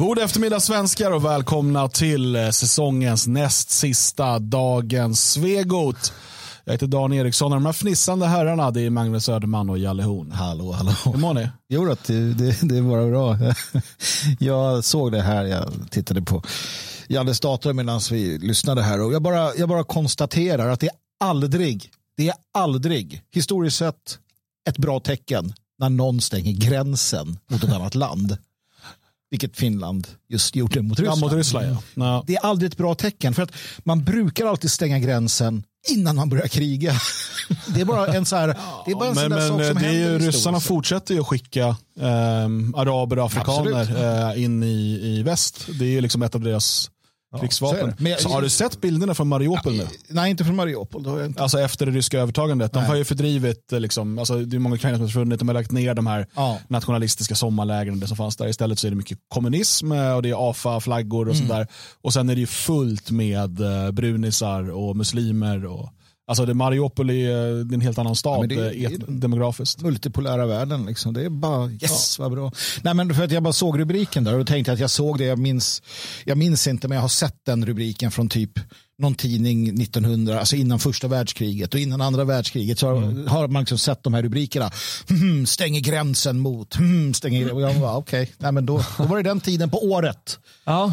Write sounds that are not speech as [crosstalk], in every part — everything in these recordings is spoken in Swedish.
God eftermiddag svenskar och välkomna till eh, säsongens näst sista Dagens Svegot. Jag heter Dan Eriksson och de här fnissande herrarna det är Magnus Öderman och Jalle Horn. Hallå, hallå. Hur mår ni? Jo, då, det, det, det är bara bra. [laughs] Jag såg det här, jag tittade på Jalles dator medan vi lyssnade här och jag bara, jag bara konstaterar att det är aldrig, det är aldrig historiskt sett ett bra tecken när någon stänger gränsen mot ett annat land. Vilket Finland just gjorde mot Ryssland. Ja, mot Ryssland ja. ja. Det är aldrig ett bra tecken för att man brukar alltid stänga gränsen innan man börjar kriga. [laughs] Det är bara en så här, det är bara en men, sån där sak som det är ju, händer Ryssarna fortsätter ju att skicka eh, araber och afrikaner eh, in i, i väst. Det är ju liksom ett av deras krigsvapen. så är det. Så har du sett bilderna från Mariupol nu? Nej, inte från Mariupol. Det har jag inte. Alltså efter det ryska övertagandet. De Nej. har ju fördrivit, eh, liksom, alltså, det är många ukrainare som har försvunnit, de har lagt ner de här Ja. nationalistiska sommarlägren det som fanns där. Istället så är det mycket kommunism eh, och det är AFA-flaggor och Mm. sånt där. Och sen är det ju fullt med eh, brunisar och muslimer. Och, alltså det Mariupol är, eh, det är en helt annan stad men det- eh, det är- et- demografiskt. multipolära världen. Liksom. Det är bara yes, vad bra. Nej, men för att jag bara såg rubriken där och tänkte att jag såg det. Jag minns, jag minns inte, men jag har sett den rubriken från typ någon tidning 1900, alltså innan första världskriget och innan andra världskriget så har, har man liksom sett de här rubrikerna. Hmm, stänger gränsen mot, hmm, stänger och jag bara okej, nej men då, då var det den tiden på året. Ja,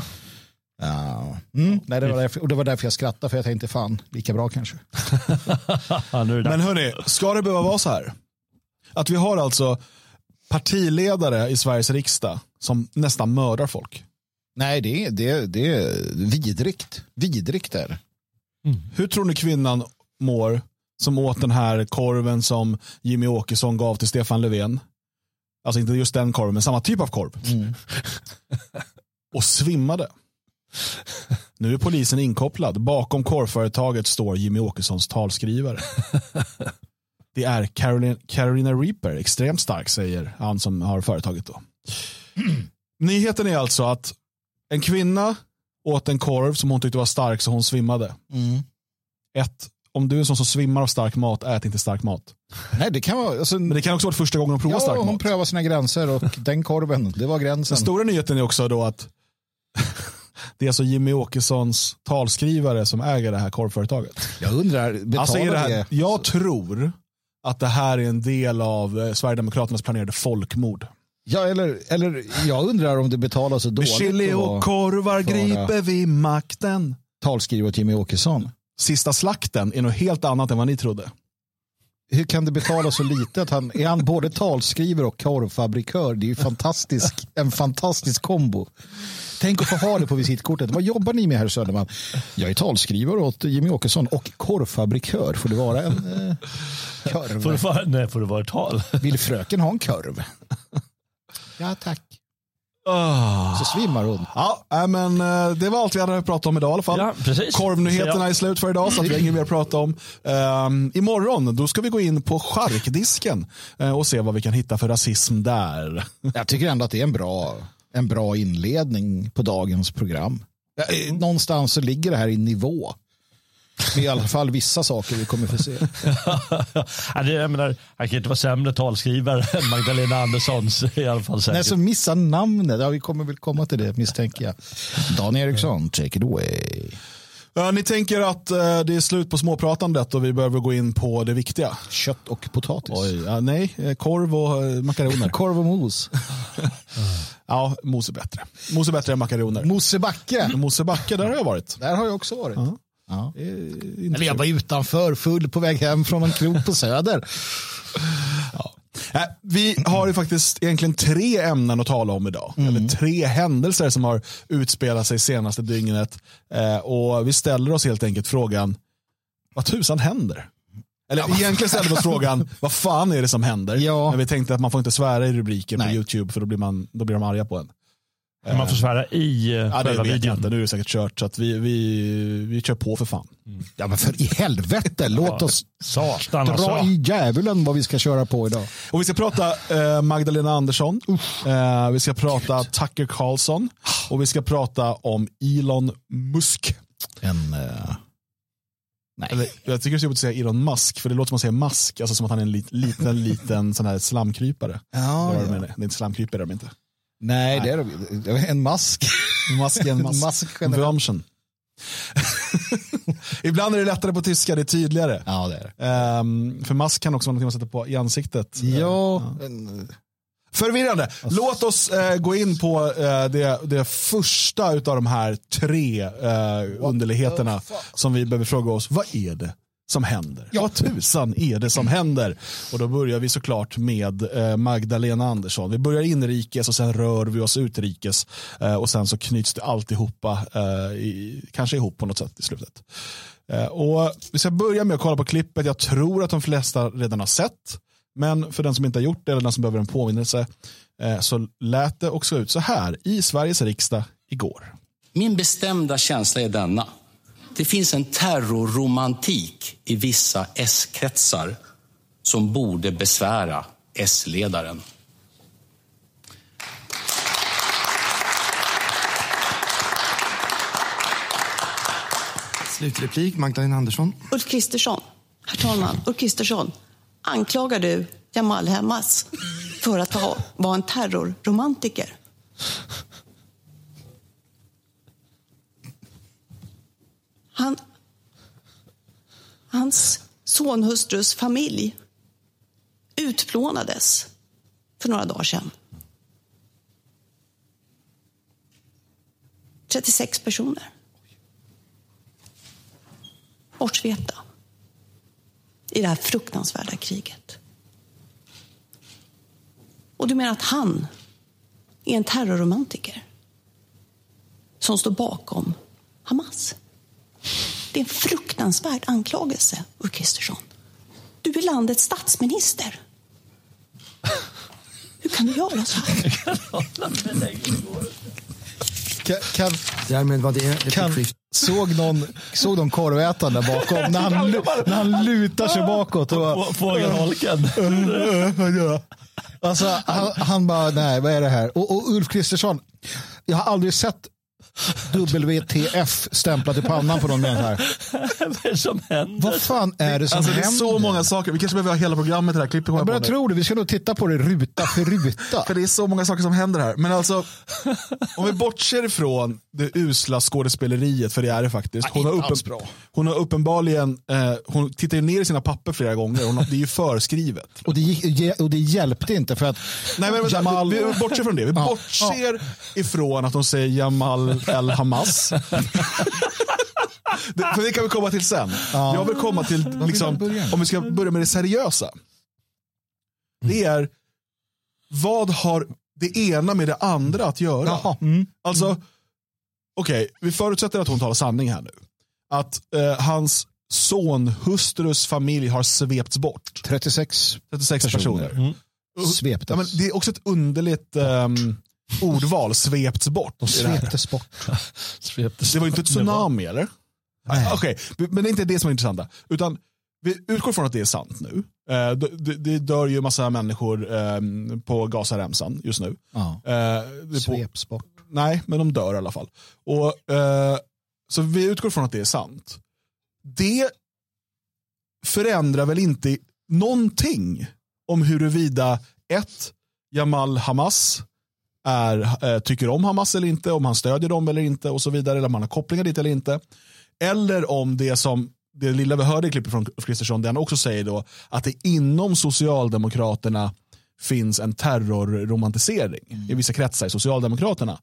Ja. Mm, nej, det var därför, och det var därför jag skrattade för jag tänkte fan, lika bra kanske. [laughs] Men hörni, ska det behöva vara så här? Att vi har alltså partiledare i Sveriges riksdag som nästan mördar folk. Nej, det är, det, är- det är vidrigt. Vidrigt är det. Hur tror ni kvinnan mår som åt den här korven som Jimmy Åkesson gav till Stefan Löfven? Alltså inte just den korven, men samma typ av korv. Och svimmade. Nu är polisen inkopplad. Bakom korvföretaget står Jimmy Åkessons talskrivare. Det är Carolina, Carolina Reaper, extremt stark säger han som har företaget. då. Nyheten är alltså att en kvinna åt en korv som hon tyckte var stark så hon svimmade. Mm. Ett, om du är en sån som svimmar av stark mat, ät inte stark mat. Nej, det kan vara... Alltså, Men det kan också vara första gången hon provar ja, stark hon mat. prövar sina gränser och den korven, det var gränsen. Den stora nyheten är också då att det är alltså Jimmy Åkessons talskrivare som äger det här korvföretaget. Jag undrar, betalar Alltså det det? här, jag tror att det här är en del av eh, Sverigedemokraternas planerade folkmord. Ja, eller, eller jag undrar om det betalar så Med dåligt chili att och korvar griper vi makten. talskrivare åt Jimmy Åkesson. Sista slakten är något helt annat än vad ni trodde. Hur kan det betala så lite? Att han, är han både talskrivare och korvfabrikör? Det är ju fantastisk, en fantastisk kombo. Tänk att få ha det på visitkortet. Vad jobbar ni med här Söderman? Jag är talskrivare åt Jimmy Åkesson och korvfabrikör. Får det vara en eh, korv? Får det vara, nej, får det vara ett tal? Vill fröken ha en korv? Ja, tack. Ah. Så svimmar hon. Ja, men eh, det var allt vi hade att prata om idag i alla fall. Ja, precis. Korvnyheterna är slut för idag så att vi har inget mer att prata om. Um, imorgon då ska vi gå in på charkdisken eh, och se vad vi kan hitta för rasism där. Jag tycker ändå att det är en bra, en bra inledning på dagens program. Eh, Någonstans så ligger det här i nivå. Med i alla fall vissa saker vi kommer få se. [laughs] jag menar, han kan inte vara sämre talskrivare än Magdalena Anderssons i alla fall. Nej, så missa namnet. Ja, vi kommer väl komma till det misstänker jag. Dan Eriksson, take it away. Ja, ni tänker att eh, det är slut på småpratandet och vi behöver gå in på det viktiga. Kött och potatis. Oj, ja, nej, eh, korv och eh, makaroner. [laughs] Korv och mos. [laughs] Ja, mos är bättre. Mos är bättre än makaroner. Mosebacke. Mosebacke, där har jag varit. Där har jag också varit. Ja. Inte Eller jag var utanför full på väg hem från en krog på Söder. Äh, vi har ju faktiskt egentligen tre ämnen att tala om idag. Mm. Eller tre händelser som har utspelat sig senaste dygnet. Eh, och vi ställer oss helt enkelt frågan, vad tusan händer? Eller egentligen ställer vi oss frågan, [laughs] vad fan är det som händer? Ja. Men vi tänkte att man får inte svära i rubriker på. YouTube för då blir, man, då blir de arga på en. Kan man får svära i uh, Ja, det själva vet jag videon? inte, nu är det säkert kört. Så att vi, vi, vi kör på för fan. Ja, men för i helvete, [laughs] låt oss Satan dra alltså. i djävulen vad vi ska köra på idag. Och vi ska prata eh, Magdalena Andersson, eh, vi ska prata Tucker Carlson och vi ska prata om Elon Musk. En... eh, nej. Eller, jag tycker det är så jobbigt att säga Elon Musk, för det låter som att säga mask, alltså som att han är en lit, liten, liten sån här slamkrypare. Ja, Det det ja. Det är inte slamkrypare de inte. Nej, det är det är en mask. Mask är en mask. [laughs] Mask generellt. Würmchen. [laughs] Ibland är det lättare på tyska, det är tydligare. Ja, det är det. Ehm, för mask kan också vara något man sätter på i ansiktet. Ja, en- Förvirrande. Låt oss eh, gå in på eh, det, det första av de här tre eh, underligheterna som vi behöver fråga oss. Vad är det som händer? Vad tusan är det som händer? Och då börjar vi såklart med eh, Magdalena Andersson. Vi börjar inrikes och sen rör vi oss utrikes eh, och sen så knyts det alltihopa eh, i, kanske ihop på något sätt i slutet. Och vi ska börja med att kolla på klippet. Jag tror att de flesta redan har sett. Men för den som inte har gjort det eller den som behöver en påminnelse så lät det också ut så här i Sveriges riksdag igår. Min bestämda känsla är denna. Det finns en terrorromantik i vissa S-kretsar som borde besvära S-ledaren. Slutreplik, Magdalena Andersson. Ulf Kristersson, herr talman, Ulf Kristersson, anklagar du Jamal Hamas för att ha- vara en terrorromantiker? Han, hans sonhustrus familj utplånades för några dagar sedan. 36 personer. Bortsvepta i det här fruktansvärda kriget. Och du menar att han är en terrorromantiker som står bakom Hamas? Det är en fruktansvärd anklagelse, Ulf Kristersson. Du är landets statsminister. Hur kan du göra så här? kan, kan, Därmed var det kan, såg, någon, såg någon korvätaren där bakom när han, när han lutar sig bakåt? Och Fågelholken. [laughs] Alltså, han, han bara, nej vad är det här? Och, och Ulf Kristersson, jag har aldrig sett WTF stämplat i pannan på någon med här. [laughs] Vad är det som händer? Vad fan är det som Alltså, det är händer? så många saker. Vi kanske behöver ha hela programmet i det här klippet. jag börjar tro det, vi ska nog titta på det ruta för ruta. För det är så många saker som händer här. Men alltså, om vi bortser ifrån det usla skådespeleriet, för det är det faktiskt. Hon har, uppen, bra. hon har uppenbarligen, eh, hon tittar ju ner i sina papper flera gånger. Hon har, det är ju förskrivet. Och det, gick, och det hjälpte inte för att Nej, men, vänta, Jamal... vi, vi bortser från det. Vi Ja. bortser ifrån att de säger Jamal El Hamas. [laughs] det, för det kan vi komma till sen. Jag vill komma till, liksom, om vi ska börja med det seriösa. Det är, vad har det ena med det andra att göra? Jaha. Mm. Alltså, okej, vi förutsätter att hon talar sanning här nu. Att eh, hans sonhustrus familj har svepts bort. 36 36 personer. personer. sveptes. Ja, men det är också ett underligt ehm, ordval, svepts bort. De sveptes bort. [laughs] Sveptes. Det var ju inte ett tsunami eller? Nej. Okej, men det är inte det som är intressanta. Utan vi utgår från att det är sant nu. Eh, det, dör ju massa människor ehm, på Gazaremsan just nu. Ja. Eh, det är på, Sveps bort nej, men de dör i alla fall. Och, eh, så vi utgår från att det är sant. Det förändrar väl inte någonting om huruvida ett, Jamal Hamas är, eh, tycker om Hamas eller inte, om han stödjer dem eller inte och så vidare, eller om han har kopplingar dit eller inte. Eller om det som det lilla vi hörde i klippet från Kristersson, det han också säger då, att det inom Socialdemokraterna finns en terrorromantisering i vissa kretsar i Socialdemokraterna.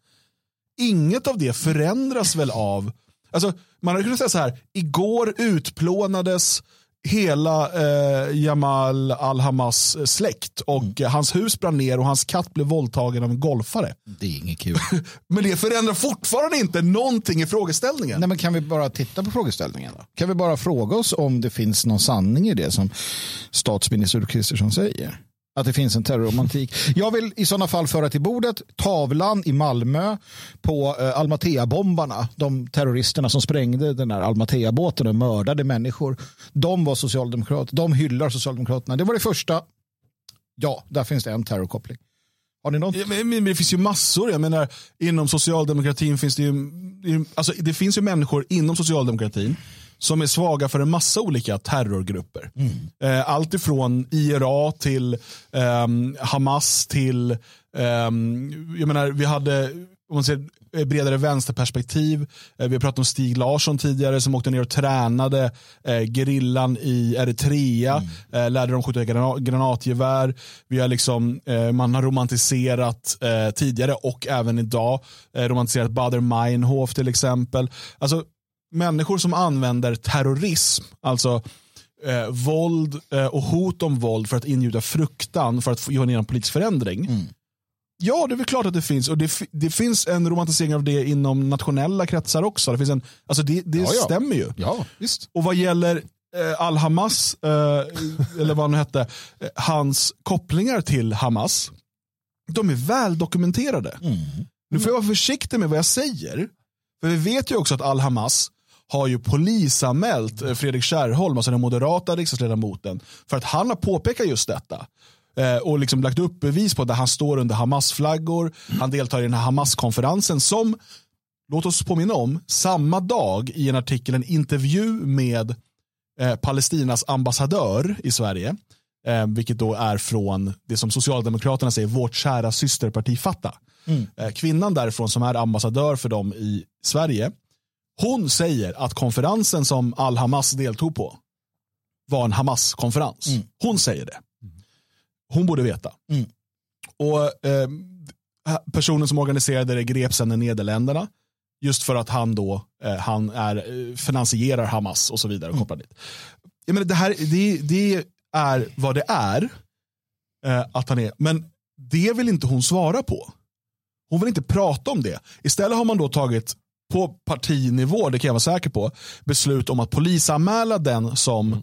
Inget av det förändras väl av, alltså man hade kunnat säga så här, igår utplånades hela eh, Jamal al-Hamas släkt och eh, hans hus brann ner och hans katt blev våldtagen av en golfare. Det är inget kul. [laughs] Men det förändrar fortfarande inte någonting i frågeställningen. Nej, men kan vi bara titta på frågeställningen? Då? Kan vi bara fråga oss om det finns någon sanning i det som statsminister Kristersson säger? Att det finns en terrorromantik. Jag vill i sådana fall föra till bordet tavlan i Malmö på eh, Almatea-bombarna. De terroristerna som sprängde den här Almatea-båten och mördade människor. De var socialdemokrater. De hyllar Socialdemokraterna. Det var det första. Ja, där finns det en terrorkoppling. Har ni något? Ja, men, men det finns ju massor. Jag menar, inom socialdemokratin finns det ju, alltså, det finns ju människor inom socialdemokratin som är svaga för en massa olika terrorgrupper. Eh, allt ifrån IRA till ehm, Hamas till Ehm, jag menar, vi hade om man ser eh, bredare vänsterperspektiv. Eh, vi har pratat om Stig Larsson tidigare som åkte ner och tränade eh, gerillan i Eritrea. Eh, lärde dem skjuta grana- granatgevär. Vi har liksom, eh, man har romantiserat eh, tidigare och även idag eh, romantiserat Bader Meinhof till exempel. Alltså människor som använder terrorism, alltså eh, våld eh, och hot om våld för att ingjuta fruktan för att göra en politisk förändring. Ja, det är väl klart att det finns. Och det, det finns en romantisering av det inom nationella kretsar också. Det, finns en, alltså det, det Ja, ja. stämmer ju. Ja, visst. Och vad gäller eh, Al-Hamas, eh, eller vad han hette, eh, hans kopplingar till Hamas, de är väl dokumenterade. Nu får jag vara försiktig med vad jag säger. För vi vet ju också att Al-Hamas har ju polisanmält eh, Fredrik Kärrholm, alltså den moderata riksdagsledamoten, för att han har påpekat just detta. Eh, och liksom lagt upp bevis på där han står under Hamas-flaggor. Han deltar i den här Hamas-konferensen som, låt oss påminna om, samma dag i en artikel, en intervju med eh, Palestinas ambassadör i Sverige, eh, vilket då är från det som Socialdemokraterna säger, vårt kära systerparti Fatta. Eh, kvinnan därifrån som är ambassadör för dem i Sverige, hon säger att konferensen som Al-Hamas deltog på var en Hamas-konferens. Hon säger det. Hon borde veta. Mm. Och eh, Personen som organiserade det greps sen i Nederländerna. Just för att han då eh, han är, eh, finansierar Hamas och så vidare. Och kopplar dit. Jag menar, det, här, det, det är vad det är. Eh, att han är. Men det vill inte hon svara på. Hon vill inte prata om det. Istället har man då tagit på partinivå, det kan jag vara säker på, beslut om att polisanmäla den som,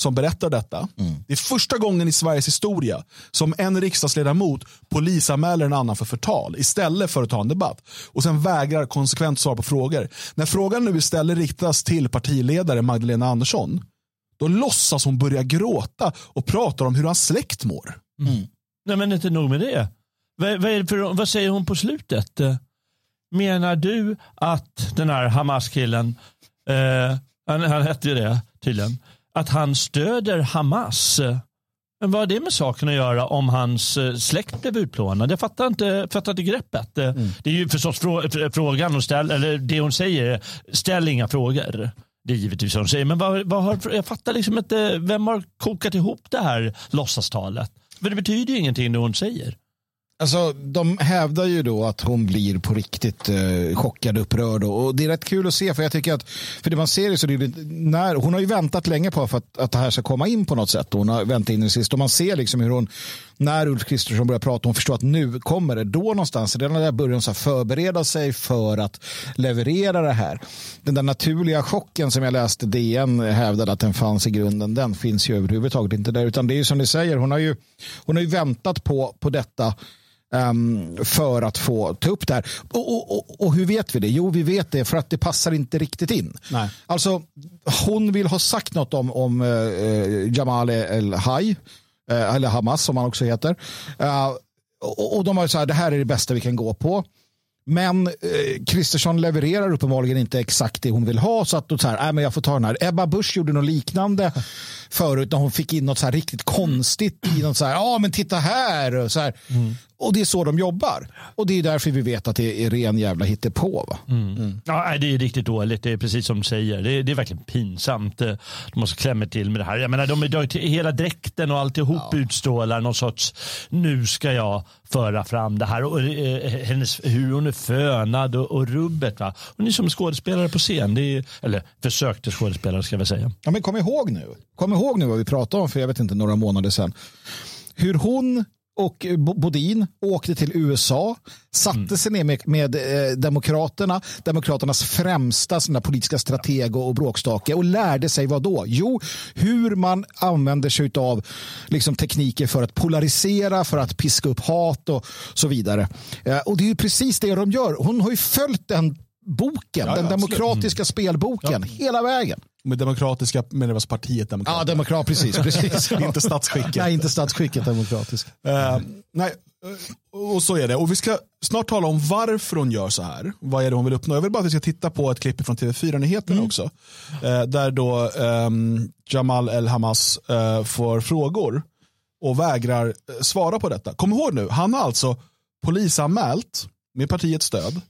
som berättar detta. Det är första gången i Sveriges historia som en riksdagsledamot polisanmäler en annan för förtal istället för att ta en debatt. Och sen vägrar konsekvent svara på frågor. När frågan nu istället riktas till partiledare Magdalena Andersson, då låtsas hon börja gråta och pratar om hur hans släkt mår. Nej men inte nog med det. Vad, vad, är det för, vad säger hon på slutet? Menar du att den här Hamas-killen, eh, han, han hette ju det tydligen, att han stöder Hamas? Men vad har det med saken att göra om hans eh, släkt blev utplånad? Jag fattar inte, fattar inte greppet. Eh, Det är ju förstås frå, fr- frågan, och ställ, eller det hon säger, ställ inga frågor. Det är givetvis vad hon säger, men vad, vad har, jag fattar liksom inte, vem har kokat ihop det här låtsastalet? För det betyder ju ingenting det hon säger. Alltså, de hävdar ju då att hon blir på riktigt eh, chockad och upprörd. Och, och det är rätt kul att se. För jag tycker att, för det man ser är så det är, när, hon har ju väntat länge på för att, att det här ska komma in på något sätt. Hon har väntat in det sist. Och man ser liksom hur hon, när Ulf Kristersson börjar prata, hon förstår att nu kommer det. Då någonstans, redan där börjar hon så förbereda sig för att leverera det här. Den där naturliga chocken som jag läste DN hävdade att den fanns i grunden, den finns ju överhuvudtaget inte där. Utan det är ju som ni säger, hon har ju, hon har ju väntat på, på detta ehm, för att få ta upp det här. Och, och, och, och hur vet vi det? Jo, vi vet det för att det passar inte riktigt in. Nej. Alltså, hon vill ha sagt något om, om eh, Jamal El-Haj, eh, eller Hamas som han också heter. Och, och de har ju så här, det här är det bästa vi kan gå på. Men eh, Kristersson levererar uppenbarligen inte exakt det hon vill ha. Så att då så här, äh, men jag får ta den här. Ebba Busch gjorde något liknande [laughs] förut när hon fick in något så här riktigt konstigt i något så här, ja men titta här. Och, så här. och det är så de jobbar. Och det är därför vi vet att det är ren jävla hittepå. Va? Ja, nej, det är riktigt dåligt. Det är precis som du säger. Det är, det är verkligen pinsamt. Eh, De måste klämma till med det här. Jag menar, de, de, hela dräkten och alltihop utstrålar någon sorts, nu ska jag föra fram det här. Och, eh, eh, hennes, hur hon är fönad och, och rubbet. Va? Hon är som skådespelare på scen. Det är, eller försökte skådespelare ska vi säga. Ja, men kom ihåg nu. Kom ihåg nu vad vi pratade om för jag vet inte några månader sedan. Hur hon och Bo- Bodin åkte till USA, satte sig ner med, med eh, Demokraterna, Demokraternas främsta såna politiska strateg och bråkstake och lärde sig vad då? Jo, hur man använder sig av liksom, tekniker för att polarisera, för att piska upp hat och så vidare. Eh, och det är ju precis det de gör. Hon har ju följt den boken, ja, den absolut. demokratiska spelboken, hela vägen. Med demokratiska menar jag partiet Ja, demokrat. precis. [laughs] precis. Inte statsskicket. Nej, inte statsskicket demokratiskt. Eh, nej, eh, och så är det. Och vi ska snart tala om varför hon gör så här. Vad är det hon vill uppnå? Jag vill bara att vi ska titta på ett klipp från TV4-nyheterna också. Eh, där då ehm, Jamal El-Hamas eh, får frågor och vägrar svara på detta. Kom ihåg nu, han har alltså polisanmält, med partiets stöd,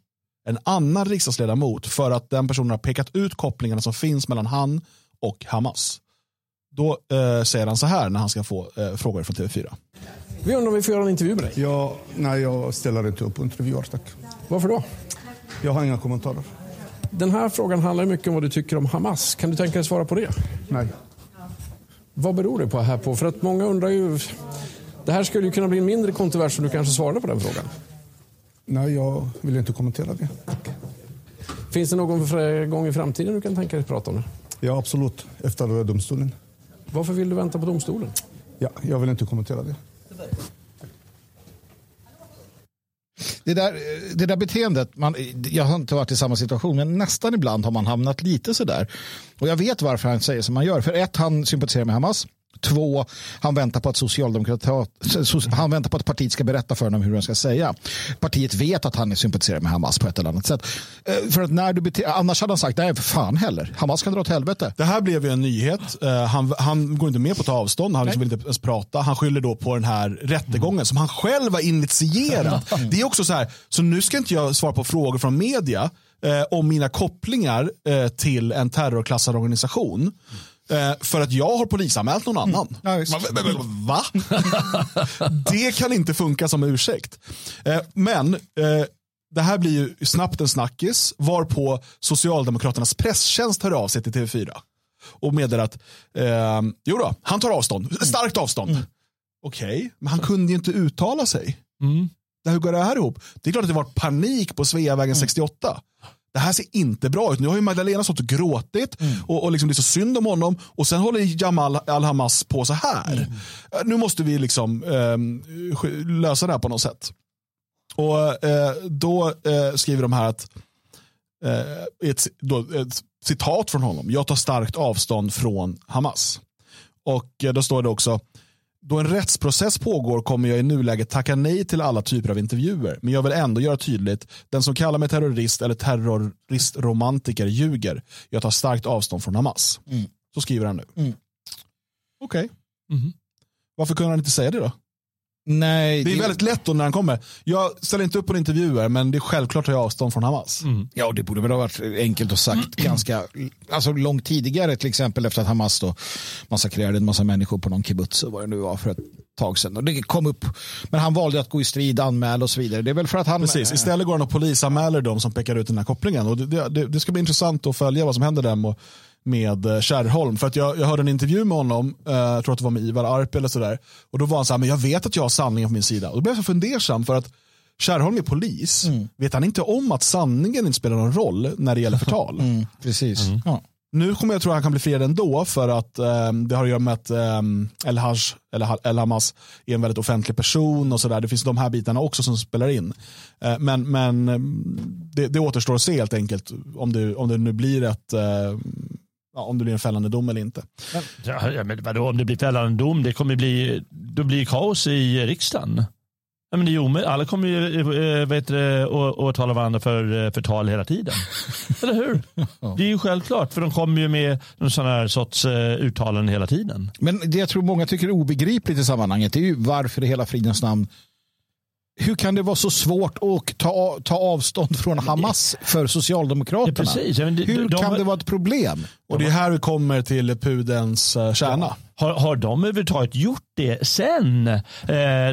en annan riksdagsledamot för att den personen har pekat ut kopplingarna som finns mellan han och Hamas. Då eh, säger han så här när han ska få eh, frågor från TV4. Vi undrar om vi får göra en intervju med dig. Ja, nej, jag ställer inte upp på intervjuer, tack. Varför då? Jag har inga kommentarer. Den här frågan handlar mycket om vad du tycker om Hamas. Kan du tänka dig svara på det? Nej. Vad beror det på här på? För att många undrar ju... Det här skulle ju kunna bli en mindre kontrovers om du kanske svarade på den frågan. Nej, jag vill inte kommentera det. Finns det någon gång i framtiden du kan tänka dig prata om det? Ja, absolut. Efter domstolen. Varför vill du vänta på domstolen? Ja, jag vill inte kommentera det. Det där, det där beteendet, man, jag har inte varit i samma situation, men nästan ibland har man hamnat lite sådär. Och jag vet varför han säger som han gör. För ett, han sympatiserar med Hamas. Två, han väntar på att Socialdemokraterna, han väntar på att partiet ska berätta för honom hur han ska säga. Partiet vet att han är sympatiserar med Hamas på ett eller annat sätt. Eh, För att när du bete, annars hade han sagt, nej för fan heller, Hamas kan dra åt helvete. Det här blev ju en nyhet. Eh, han, han går inte med på att ta avstånd. Han liksom vill inte ens prata. Han skyller då på den här rättegången som han själv har initierat. Det är också så här, så nu ska inte jag svara på frågor från media eh, om mina kopplingar eh, till en terrorklassad organisation. Eh, för att jag har polisanmält någon annan. Ja, visst. Va? [laughs] det kan inte funka som ursäkt. Eh, men eh, det här blir ju snabbt en snackis varpå Socialdemokraternas presstjänst hör av sig till TV4 och meddelar att eh, jo då, han tar avstånd, starkt avstånd. Okej, men han kunde ju inte uttala sig. Det, hur går det här ihop? Det är klart att det var panik på Sveavägen 68. Det här ser inte bra ut. Nu har ju Magdalena stått och gråtit och, och liksom det är så synd om honom och sen håller Jamal al-Hamas på så här. Eh, Nu måste vi liksom sk- lösa det här på något sätt. Och eh, då eh, skriver de här att eh, ett, då, ett citat från honom. Jag tar starkt avstånd från Hamas. Och eh, då står det också då en rättsprocess pågår kommer jag i nuläget tacka nej till alla typer av intervjuer. Men jag vill ändå göra tydligt, den som kallar mig terrorist eller terroristromantiker ljuger. Jag tar starkt avstånd från Hamas. Så skriver han nu. Okej. Varför kunde han inte säga det då? Nej, Det är väldigt lätt då när han kommer. Jag ställer inte upp på intervjuer men det är självklart tar jag avstånd från Hamas. Ja, det borde väl ha varit enkelt och sagt ganska alltså långt tidigare, till exempel efter att Hamas då massakrerade en massa människor på någon kibbutz och vad det nu var för ett tag sedan. Och det kom upp, men han valde att gå i strid, anmäla och så vidare. Det är väl för att han... Precis, istället går han och polisanmäler de som pekar ut den här kopplingen. Och det, det, det ska bli intressant att följa vad som händer där med, med eh, Kärrholm. För att jag, jag hörde en intervju med honom, eh, jag tror att det var med Ivar Arp eller sådär. Och då var han så här, men jag vet att jag har sanningen på min sida. Och då blev jag så fundersam för att Kärrholm är polis. Vet han inte om att sanningen inte spelar någon roll när det gäller förtal? [laughs] Mm, precis. Ja. Nu kommer jag tro att han kan bli friad ändå för att eh, det har att göra med att eh, El, Haj, eller El Hamas är en väldigt offentlig person och sådär. Det finns de här bitarna också som spelar in. Eh, men men eh, det, det återstår att se helt enkelt om det, om det nu blir ett eh, ja, om det blir en fällande dom eller inte. Ja, ja, men vadå, om det blir fällande dom, det kommer bli, då blir det kaos i riksdagen. Ja, men det är omöjligt. Alla kommer ju äh, vet det, å- åtala varandra för eh, förtal hela tiden. [laughs] Eller hur? Det är ju självklart, för de kommer ju med någon sån här sorts eh, uttalanden hela tiden. Men det jag tror många tycker är obegripligt i sammanhanget är ju varför i hela fridens namn hur kan det vara så svårt att ta, ta avstånd från Hamas för Socialdemokraterna? Ja, precis. Ja, men det- Hur de- kan det vara ett problem? Och det är här vi kommer till pudens eh, kärna. Har, har de överhuvudtaget gjort det sen eh,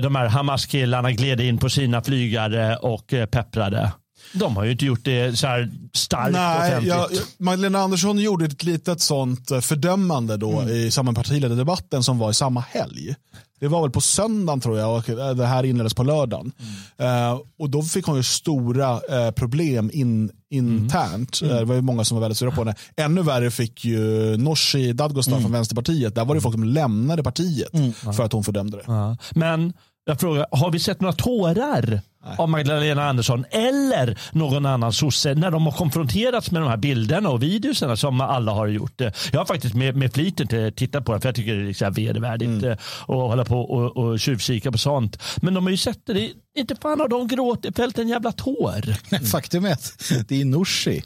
de här Hamas-killarna gled in på sina flygare och eh, pepprade? De har ju inte gjort det så här starkt Nej, offentligt. jag, Magdalena Andersson gjorde ett litet sånt eh, fördömande då Mm. i med partiledardebatten som var i samma helg. Det var väl på söndagen tror jag och det här inleddes på lördagen. Mm. Eh, och då fick hon ju stora eh, problem in, internt. Mm. Eh, det var ju många som var väldigt sura på henne. Ännu värre fick ju Nooshi Dadgostar Mm. från Vänsterpartiet. Där var det folk som lämnade partiet för att hon fördömde det. Men jag frågar, har vi sett några tårar av Magdalena Andersson eller någon annan sosse när de har konfronterats med de här bilderna och videorna som alla har gjort? Jag har faktiskt med, med flit inte tittat på det för jag tycker det är liksom vedervärdigt mm. att hålla på och, och tjuvkika på sånt. Men de har ju sett det. Inte fan har de gråtit, fällt en jävla tår. [laughs] Faktum är att det är Nooshi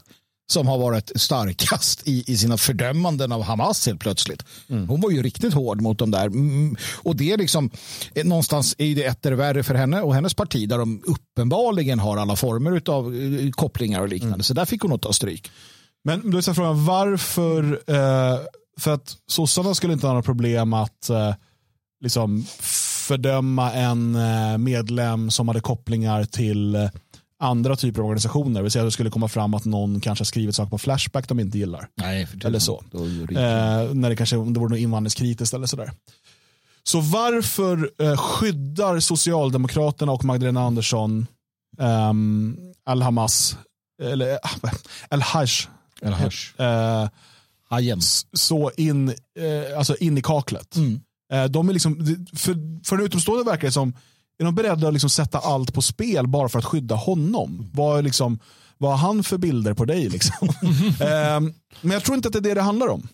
som har varit starkast i, i sina fördömanden av Hamas helt plötsligt. Hon var ju riktigt hård mot dem där. Mm, och det är liksom, eh, någonstans är det etter värre för henne och hennes parti där de uppenbarligen har alla former av kopplingar och liknande. Så där fick hon nog ta stryk. Men då är frågan, varför, eh, för att sossarna skulle inte ha några problem att eh, liksom fördöma en eh, medlem som hade kopplingar till eh, andra typer av organisationer. Det vill säga att det skulle komma fram att någon kanske har skrivit saker på Flashback de inte gillar. Nej, Eller så. Eh, när det kanske det vore något invandringskritiskt eller sådär. Så varför eh, skyddar Socialdemokraterna och Magdalena Andersson ehm, Al-Hamas, eller eh, Al-Hajj, hörs. eh, så in, eh, alltså in i kaklet. Mm. Eh, de är liksom, för, för en utomstående verkar det som, är de beredda att liksom sätta allt på spel bara för att skydda honom? Vad, är liksom, vad har han för bilder på dig? Liksom? [laughs] eh, men jag tror inte att det är det det handlar om.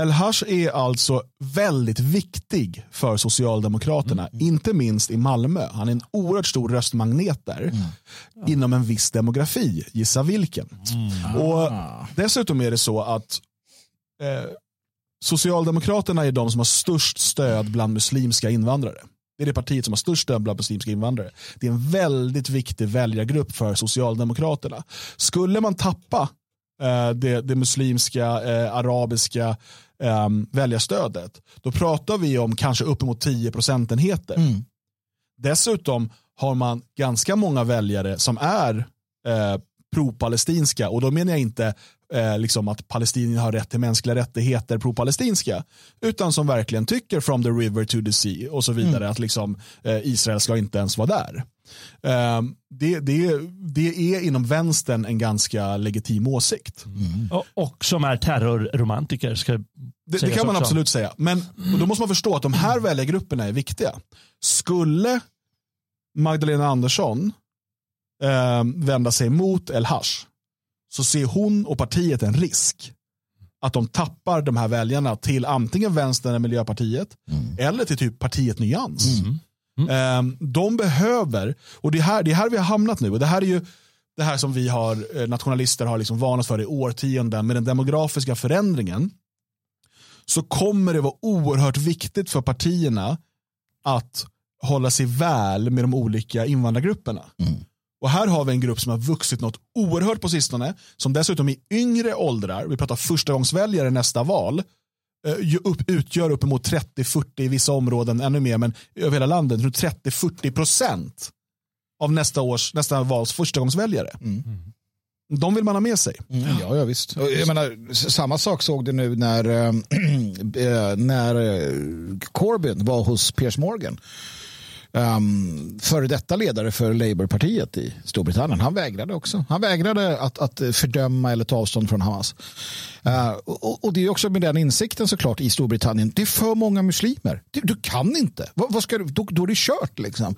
El-Haj är alltså väldigt viktig för Socialdemokraterna, inte minst i Malmö. Han är en oerhört stor röstmagnet där, inom en viss demografi, gissa vilken. Och Dessutom är det så att eh, Socialdemokraterna är de som har störst stöd bland muslimska invandrare. Det är det partiet som har störst stöd bland muslimska invandrare. Det är en väldigt viktig väljargrupp för Socialdemokraterna. Skulle man tappa eh, det, det muslimska, eh, arabiska eh, väljarstödet, då pratar vi om kanske uppemot 10 procentenheter. Mm. Dessutom har man ganska många väljare som är eh, pro-palestinska och då menar jag inte eh, liksom att palestinierna har rätt till mänskliga rättigheter pro-palestinska utan som verkligen tycker from the river to the sea och så vidare att liksom, eh, Israel ska inte ens vara där. Eh, det, det, det är inom vänstern en ganska legitim åsikt. Och, och som är terrorromantiker. Ska Det, det kan man också. absolut säga. Men och då måste man förstå att de här väljargrupperna är viktiga. Skulle Magdalena Andersson eh, vända sig mot El Hash så ser hon och partiet en risk att de tappar de här väljarna till antingen vänstern eller Miljöpartiet eller till typ partiet Nyans. Eh, de behöver, och det är, här, det är här vi har hamnat nu och det här är ju det här som vi har, eh, nationalister har liksom varnat för i årtionden med den demografiska förändringen så kommer det vara oerhört viktigt för partierna att hålla sig väl med de olika invandrargrupperna. Och här har vi en grupp som har vuxit något oerhört på sistone, som dessutom i yngre åldrar, vi pratar förstagångsväljare nästa val, eh, utgör uppemot 30-40 i vissa områden, ännu mer, men över hela landet, runt 30-40 procent av nästa års, nästa vals förstagångsväljare. De vill man ha med sig. Mm, ja, ja, visst. Jag menar, samma sak såg du nu när, eh, [clears throat] när Corbyn var hos Piers Morgan. Um, före detta ledare för Labourpartiet i Storbritannien. Han vägrade också. Han vägrade att, att fördöma eller ta avstånd från Hamas. Uh, och, och det är också med den insikten såklart i Storbritannien. Det är för många muslimer. Du, du kan inte. Vad, vad ska du, då, då är det kört. Liksom.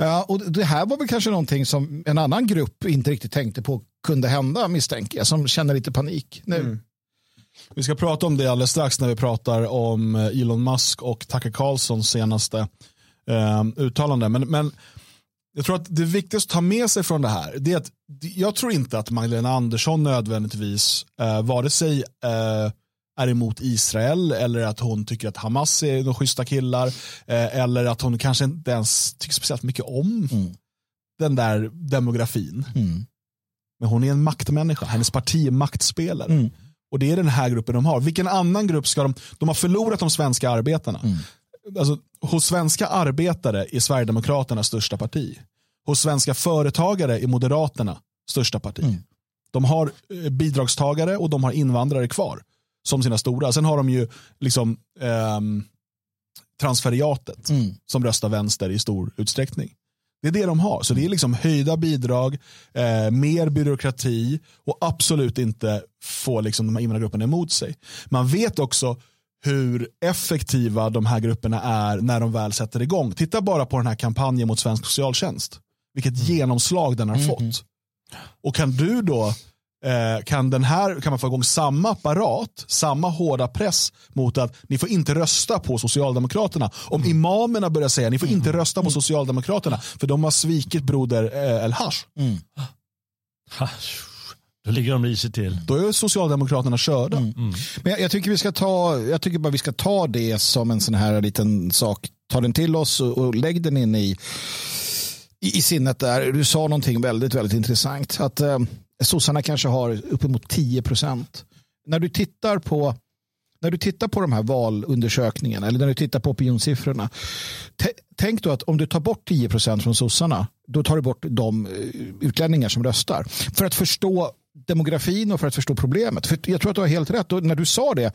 Uh, och det här var väl kanske någonting som en annan grupp inte riktigt tänkte på kunde hända misstänker jag. Som känner lite panik nu. Mm. Vi ska prata om det alldeles strax när vi pratar om eh, Elon Musk och Tucker Carlsons senaste eh, uttalande. Men, men jag tror att det viktigaste att ta med sig från det här det är att jag tror inte att Magdalena Andersson nödvändigtvis eh, vare sig eh, är emot Israel eller att hon tycker att Hamas är de schyssta killar eh, eller att hon kanske inte ens tycker speciellt mycket om den där demografin. Men hon är en maktmänniska, hennes parti är maktspelare. Och det är den här gruppen de har. Vilken annan grupp ska de, de har förlorat de svenska arbetarna. Alltså, hos svenska arbetare är Sverigedemokraterna största parti. Hos svenska företagare är Moderaterna största parti. De har eh, bidragstagare och de har invandrare kvar som sina stora. Sen har de ju liksom ehm, transferiatet som röstar vänster i stor utsträckning. Det är det de har. Så det är liksom höjda bidrag, eh, mer byråkrati och absolut inte få liksom de här invandrargrupperna emot sig. Man vet också hur effektiva de här grupperna är när de väl sätter igång. Titta bara på den här kampanjen mot svensk socialtjänst. Vilket genomslag den har fått. Och kan du då eh, kan, den här, kan man få igång samma apparat, samma hårda press mot att ni får inte rösta på Socialdemokraterna. Om imamerna börjar säga ni får inte rösta på Socialdemokraterna för de har svikit broder eh, El Hash. Då ligger de risigt till. Då är Socialdemokraterna körda. Men jag, jag, tycker vi ska ta, jag tycker bara vi ska ta det som en sån här liten sak. Ta den till oss och, och lägg den in i, i, i sinnet där. Du sa någonting väldigt, väldigt intressant. Att eh, sossarna kanske har uppemot 10 procent. När du tittar på när du tittar på de här valundersökningarna eller när du tittar på opinionssiffrorna. tä- Tänk då att om du tar bort 10 procent från sossarna då tar du bort de eh, utlänningar som röstar. För att förstå demografin och för att förstå problemet. För jag tror att du har helt rätt. Och när du sa det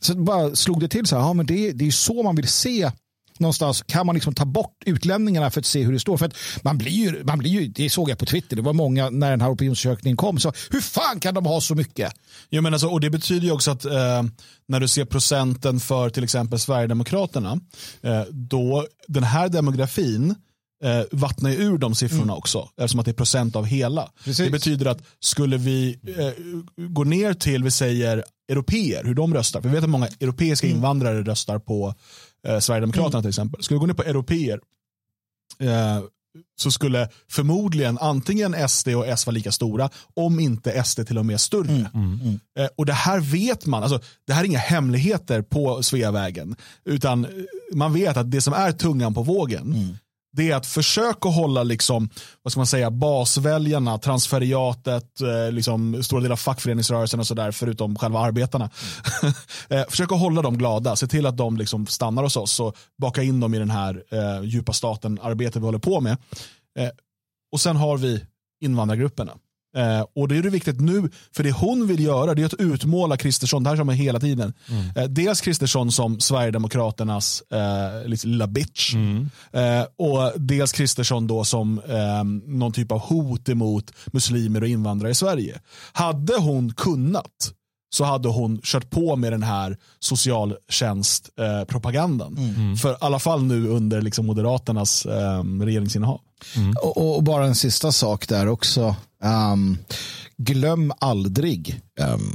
så bara slog det till så här. Ja, men det, det är så man vill se någonstans kan man liksom ta bort utlänningarna för att se hur det står. För att man blir ju, man blir ju, det såg jag på Twitter, det var många när den här opinionsundersökningen kom, så hur fan kan de ha så mycket? Jag menar så, alltså, och det betyder ju också att eh, när du ser procenten för till exempel Sverigedemokraterna, eh, då den här demografin eh, vattnar ju ur de siffrorna också, eftersom att det är procent av hela. Precis. Det betyder att skulle vi eh, gå ner till, vi säger europeer, hur de röstar, för vi vet att många europeiska invandrare röstar på eh, Sverigedemokraterna till exempel. Skulle vi gå ner på europeer eh, så skulle förmodligen antingen SD och S vara lika stora, om inte SD till och med större. Eh, och det här vet man, alltså, det här är inga hemligheter på Sveavägen, utan eh, man vet att det som är tungan på vågen, det är att försöka hålla liksom, vad ska man säga, basväljarna, transferiatet, eh, liksom, stora delar av fackföreningsrörelsen och sådär, förutom själva arbetarna. [laughs] eh, försöka hålla dem glada, se till att de liksom stannar hos oss och baka in dem i den här eh, djupa staten-arbetet vi håller på med. Eh, och sen har vi invandrargrupperna. Eh, och det är det viktigt nu, för det hon vill göra det är att utmåla Kristersson, det här som är hela tiden. Eh, dels Kristersson som Sverigedemokraternas eh, lilla bitch. Eh, och dels Kristersson då som eh, någon typ av hot emot muslimer och invandrare i Sverige. Hade hon kunnat så hade hon kört på med den här socialtjänstpropagandan. Eh, propagandan. För i alla fall nu under liksom Moderaternas eh, regeringsinnehav. Och, och bara en sista sak där också. Ehm, glöm aldrig ehm,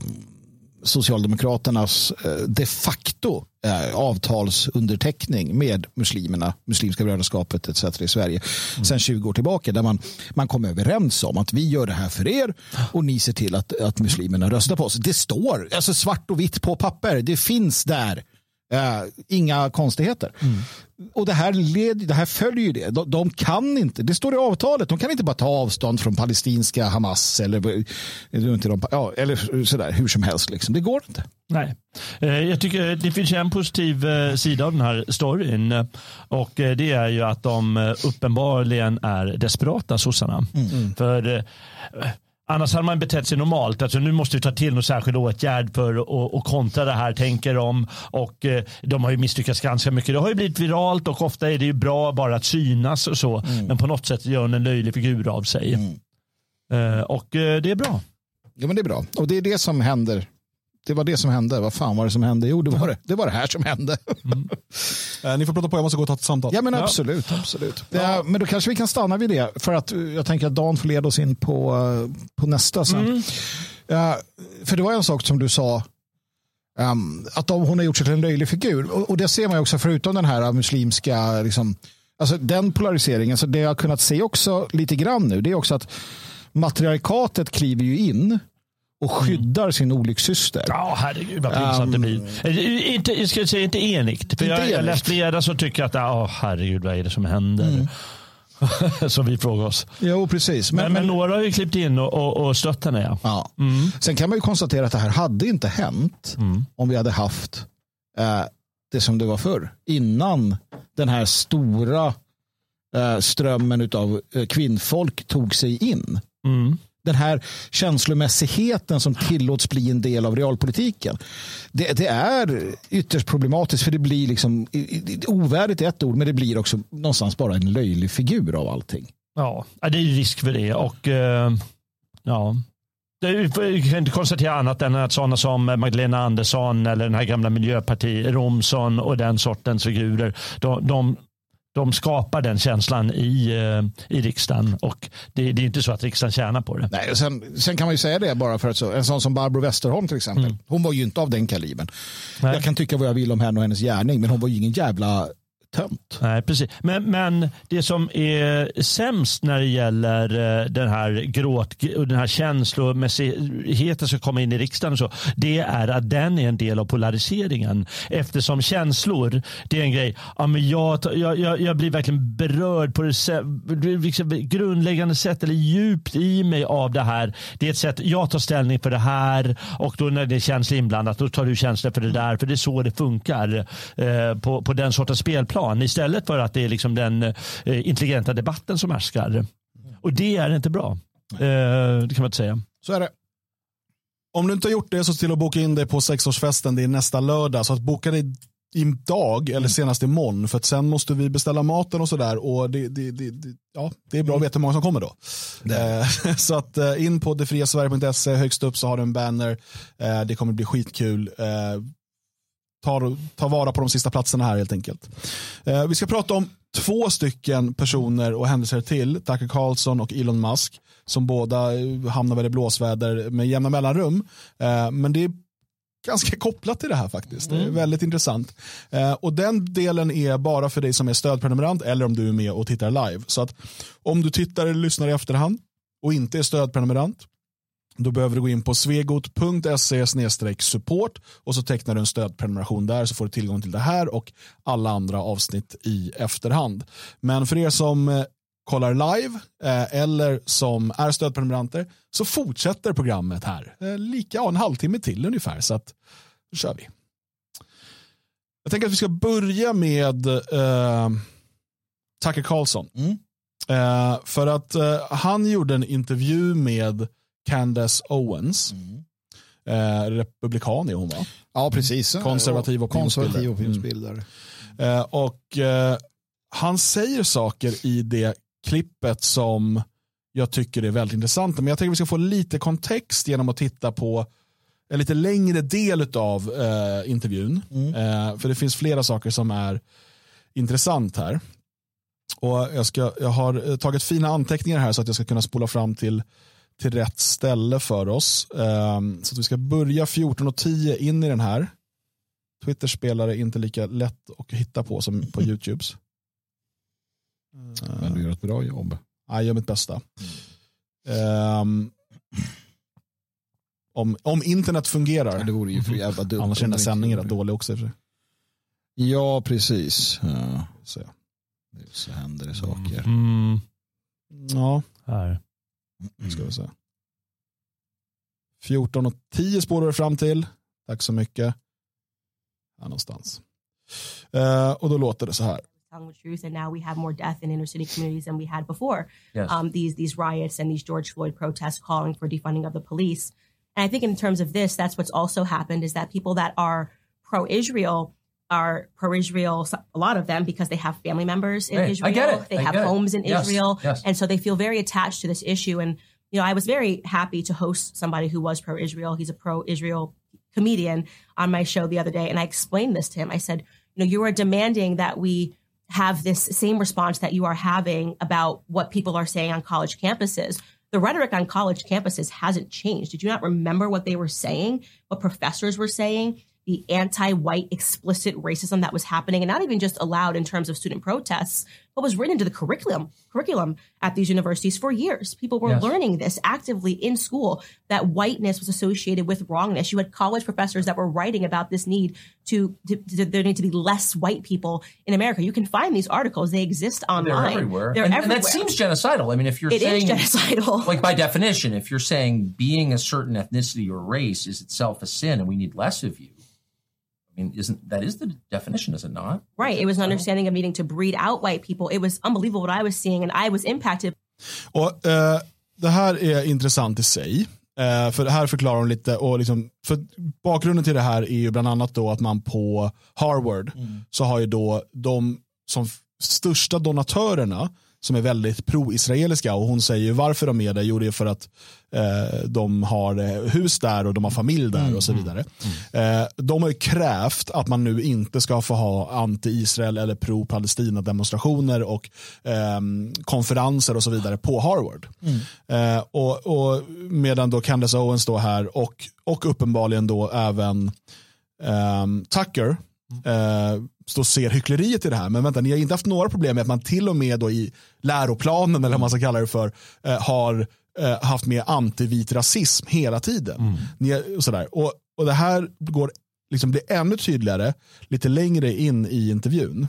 Socialdemokraternas eh, de facto eh, avtalsunderteckning med muslimerna, Muslimska brödraskapet etc. i Sverige sedan 20 år tillbaka där man, man kom överens om att vi gör det här för er och ni ser till att, att muslimerna röstar på oss. Det står alltså svart och vitt på papper. Det finns där. Eh, inga konstigheter. Och det här, led, det här följer ju det. De, de kan inte, det står i avtalet, de kan inte bara ta avstånd från palestinska Hamas eller, eller, inte de, ja, eller sådär, hur som helst. Liksom. Det går inte. Nej. Eh, Jag tycker det finns en positiv eh, sida av den här storyn eh, och eh, det är ju att de eh, uppenbarligen är desperata sossarna. För eh, Annars hade man betett sig normalt. Alltså nu måste vi ta till någon särskild åtgärd för att kontra det här, tänker de. Och eh, de har ju misslyckats ganska mycket. Det har ju blivit viralt och ofta är det ju bra bara att synas och så. Men på något sätt gör de en löjlig figur av sig. Eh, Och eh, det är bra. Ja, men det är bra. Och det är det som händer. Det var det som hände. Vad fan var det som hände? Jo, det var det, det, var det här som hände. Eh, ni får prata på, jag måste gå och ta ett samtal. Ja, men absolut. absolut. Ja, men då kanske vi kan stanna vid det. För att eh, jag tänker att Dan får leda oss in på, eh, på nästa sen. Ja, för det var en sak som du sa. ehm, att de, hon har gjort sig till en löjlig figur. Och, och det ser man också förutom den här muslimska, liksom, alltså den polariseringen. Så det jag har kunnat se också lite grann nu, det är också att matriarkatet kliver ju in och skyddar sin olyckssyster. Ja, herregud vad pinsamt det blir. Eh, Inte, jag ska säga inte enigt. För Inte jag, jag enigt. läste flera som tycker att ja, herregud vad är det som händer? [laughs] som vi frågar oss. Jo, precis. Men, Men, men, men, några har ju klippt in och, och, och stött henne. Ja. ja. Sen kan man ju konstatera att det här hade inte hänt om vi hade haft eh, det som det var förr. Innan den här stora eh, strömmen av eh, kvinnfolk tog sig in. Mm. Den här känslomässigheten som tillåts bli en del av realpolitiken. Det, det är ytterst problematiskt för det blir liksom ovärdigt är ett ord men det blir också någonstans bara en löjlig figur av allting. Ja, det är ju risk för det. Och eh, ja, vi kan inte konstatera annat än att sådana som Magdalena Andersson eller den här gamla miljöparti Romson och den sortens figurer, de, de, de skapar den känslan i, eh, i riksdagen och det, det är inte så att riksdagen tjänar på det. Nej, och sen, sen kan man ju säga det bara för att så, en sån som Barbro Westerholm till exempel. Hon var ju inte av den kalibern. Nej. Jag kan tycka vad jag vill om henne och hennes gärning men hon var ju ingen jävla uttömt. Nej, precis. Men, men det som är sämst när det gäller eh, den här gråt och den här känslomässigheten som kommer in i riksdagen och så, det är att den är en del av polariseringen. Eftersom känslor, det är en grej. Ja, men jag, jag, jag, jag blir verkligen berörd på det liksom grundläggande sätt eller djupt i mig av det här. Det är ett sätt, jag tar ställning för det här och då när det är känslor inblandat, då tar du känslor för det där. För det är så det funkar eh, på, på den sortens spelplan. Istället för att det är liksom den eh, intelligenta debatten som härskar. Och det är inte bra. Eh, det kan man inte säga. Så är det. Om du inte har gjort det så se till att boka in dig på sexårsfesten. Det är nästa lördag. Så att boka dig idag eller senast imorgon. För att sen måste vi beställa maten och sådär. Och det, det, det, ja, det är bra att veta hur många som kommer då. Eh, [laughs] så att in på detfriasverige.se. Högst upp så har du en banner. Eh, det kommer bli skitkul. Eh, ta, ta vara på de sista platserna här helt enkelt. Eh, vi ska prata om två stycken personer och händelser till. Tucker Carlson och Elon Musk. Som båda eh, hamnar väl i blåsväder med jämna mellanrum. Eh, men det är ganska kopplat till det här faktiskt. Det är väldigt intressant. Eh, och den delen är bara för dig som är stödprenumerant eller om du är med och tittar live. Så att om du tittar eller lyssnar i efterhand och inte är stödprenumerant då behöver du gå in på svegot.se support och så tecknar du en stödprenumeration där så får du tillgång till det här och alla andra avsnitt i efterhand. Men för er som eh, kollar live eh, eller som är stödprenumeranter så fortsätter programmet här. Eh, lika, en halvtimme till ungefär så att då kör vi. Jag tänker att vi ska börja med eh, Tucker Carlson. Eh, för att eh, han gjorde en intervju med Candace Owens. Eh, republikan är hon va? Ja, precis. Konservativ opinionsbildare. Konservativ opinionsbildare. Eh, och eh, han säger saker i det klippet som jag tycker är väldigt intressanta. Men jag tänker att vi ska få lite kontext genom att titta på en lite längre del av eh, intervjun. Eh, för det finns flera saker som är intressant här. Och jag, ska, jag har eh, tagit fina anteckningar här så att jag ska kunna spola fram till, till rätt ställe för oss. Ehm, så att vi ska börja 14.10 in i den här. Twitter spelare är inte lika lätt att hitta på som på [laughs] YouTubes. Men du gör ett bra jobb. Jag gör mitt bästa. Ehm, om, om internet fungerar. Ja, det vore ju för jävla dumt. Annars är den här sändningen rätt dålig också. Ja, precis. Ja, Så, ja. så händer det saker. Mm, ja, här. Ska vi se. 14.10 spårar vi fram till. Tack så mycket. Här någonstans. Eh, och då låter det så här. truth, and now we have more death in inner city communities than we had before. Yes. Um, these these riots and these George Floyd protests calling for defunding of the police. And I think in terms of this, that's what's also happened is that people that are pro-Israel are pro-Israel. A lot of them because they have family members in Hey, I Israel. get it. They I have homes in Yes, Israel, yes. and so they feel very attached to this issue. And you know, I was very happy to host somebody who was pro-Israel. He's a pro-Israel comedian on my show the other day, and I explained this to him. I said, you know, you are demanding that we have this same response that you are having about what people are saying on college campuses. The rhetoric on college campuses hasn't changed. Did you not remember what they were saying, what professors were saying, the anti white explicit racism that was happening, and not even just allowed in terms of student protests, but was written into the curriculum curriculum at these universities for years. People were Yes. learning this actively in school that whiteness was associated with wrongness. You had college professors that were writing about this need to, to, to- there need to be less white people in America. You can find these articles; they exist They're online. everywhere. They're and, everywhere. and that seems genocidal. I mean, if you're It is saying genocidal. [laughs] like by definition, if you're saying being a certain ethnicity or race is itself a sin and we need less of you, mean, isn't that is the definition, is it not? right. It was an understanding of needing to breed out white people. It was unbelievable what I was seeing, and I was impacted Och, eh, det här är intressant i sig. Eh, för det här förklarar de lite. Och liksom, för bakgrunden till det här är ju bland annat då att man på Harvard så har ju då de som största donatörerna som är väldigt pro-israeliska och hon säger varför de är det. Jo det är för att eh, de har eh, hus där och de har familj där och så vidare. Eh, de har ju krävt att man nu inte ska få ha anti-Israel eller pro-Palestina demonstrationer och ehm, konferenser och så vidare på Harvard. Eh, och, och medan då Candace Owens står här och, och uppenbarligen då även ehm, Tucker eh, och ser hyckleriet i det här. Men vänta, ni har inte haft några problem med att man till och med då i läroplanen, eller vad man ska kalla det för, eh, har eh, haft med antivit rasism hela tiden. Ni, är- och sådär. Och, och det här går, liksom, blir ännu tydligare lite längre in i intervjun.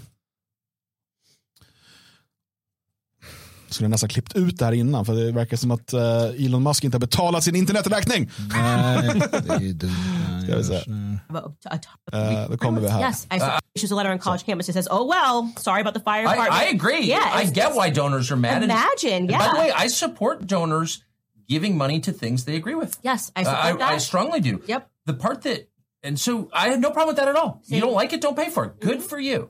Skulle nästan klippt ut det här innan för det verkar som att eh, Elon Musk inte har betalat sin interneträkning. Nej, [laughs] det är ju dumt. Ska vi se. Eh, då kommer vi här. Yes, I said issues a letter on college campus. It says, "Oh well, sorry about the fire I, department." I agree. Yeah, I get why donors are mad. Imagine, and yeah. By the way, I support donors giving money to things they agree with. Yes, I Uh, I, that. I strongly do. Yep. The part that, and so I have no problem with that at all. You don't like it, don't pay for it. Good for you.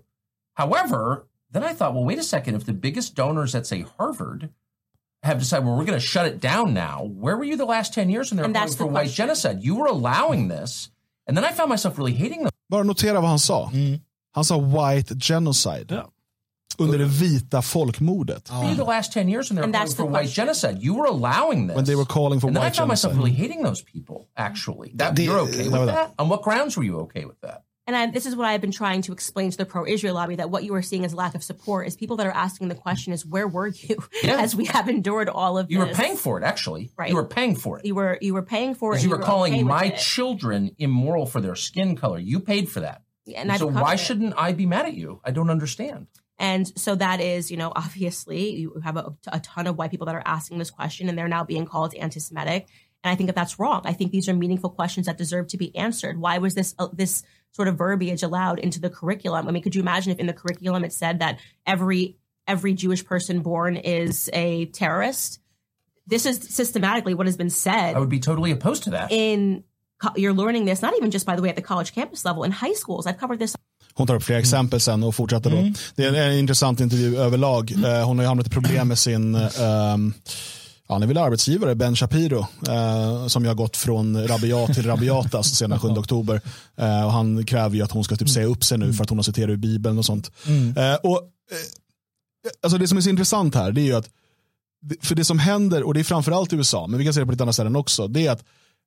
However, then I thought, well, wait a second. If the biggest donors at, say, Harvard have decided, well, we're going to shut it down now, where were you the last 10 years when they were And calling for the white genocide? You were allowing this. And then I found myself really hating them. Bara notera vad han sa. Mm. Han sa white genocide. Ja. Under det vita folkmordet. Where were you the last 10 years when they were And calling that's for the white genocide? You were allowing this. When they were calling for and then I white found myself really hating those people, actually. That, The- you're okay no, with no. that? On what grounds were you okay with that? And I, this is what I've been trying to explain to the pro-Israel lobby that what you are seeing as lack of support is people that are asking the question is where were you [laughs] Yeah. as we have endured all of You were paying for it, actually. Right. You were paying for it. You were you were paying for it. You were were calling okay my children immoral for their skin color. You paid for that. yeah, and I've so why it. shouldn't I be mad at you? I don't understand. And so that is, you know, [laughs] obviously you have a, a ton of white people that are asking this question and they're now being called anti-Semitic. And I think that that's wrong. I think these are meaningful questions that deserve to be answered. Why was this uh, this sort of verbiage allowed into the curriculum? I mean, could you imagine if in the curriculum it said that every every Jewish person born is a terrorist? This is systematically what has been said I would be totally opposed to that. in you're learning this not even just by the way at the college campus level in high schools. I've covered this Hon tar upp flera mm. exempel sen och fortsätter då. Mm. Det är en intressant intervju överlag. Mm. Eh, hon har ju hamnat i problem med sin ehm, Ja, han är väl arbetsgivare, Ben Shapiro, eh, som har gått från rabiat till rabiatas [laughs] sedan 7 oktober. Eh, och han kräver ju att hon ska typ säga upp sig nu för att hon har citerat ur Bibeln och sånt. Eh, och, eh, alltså det som är så intressant här, det är ju att, för det som händer, och det är framförallt i USA, men vi kan se det på lite andra ställen också, det är att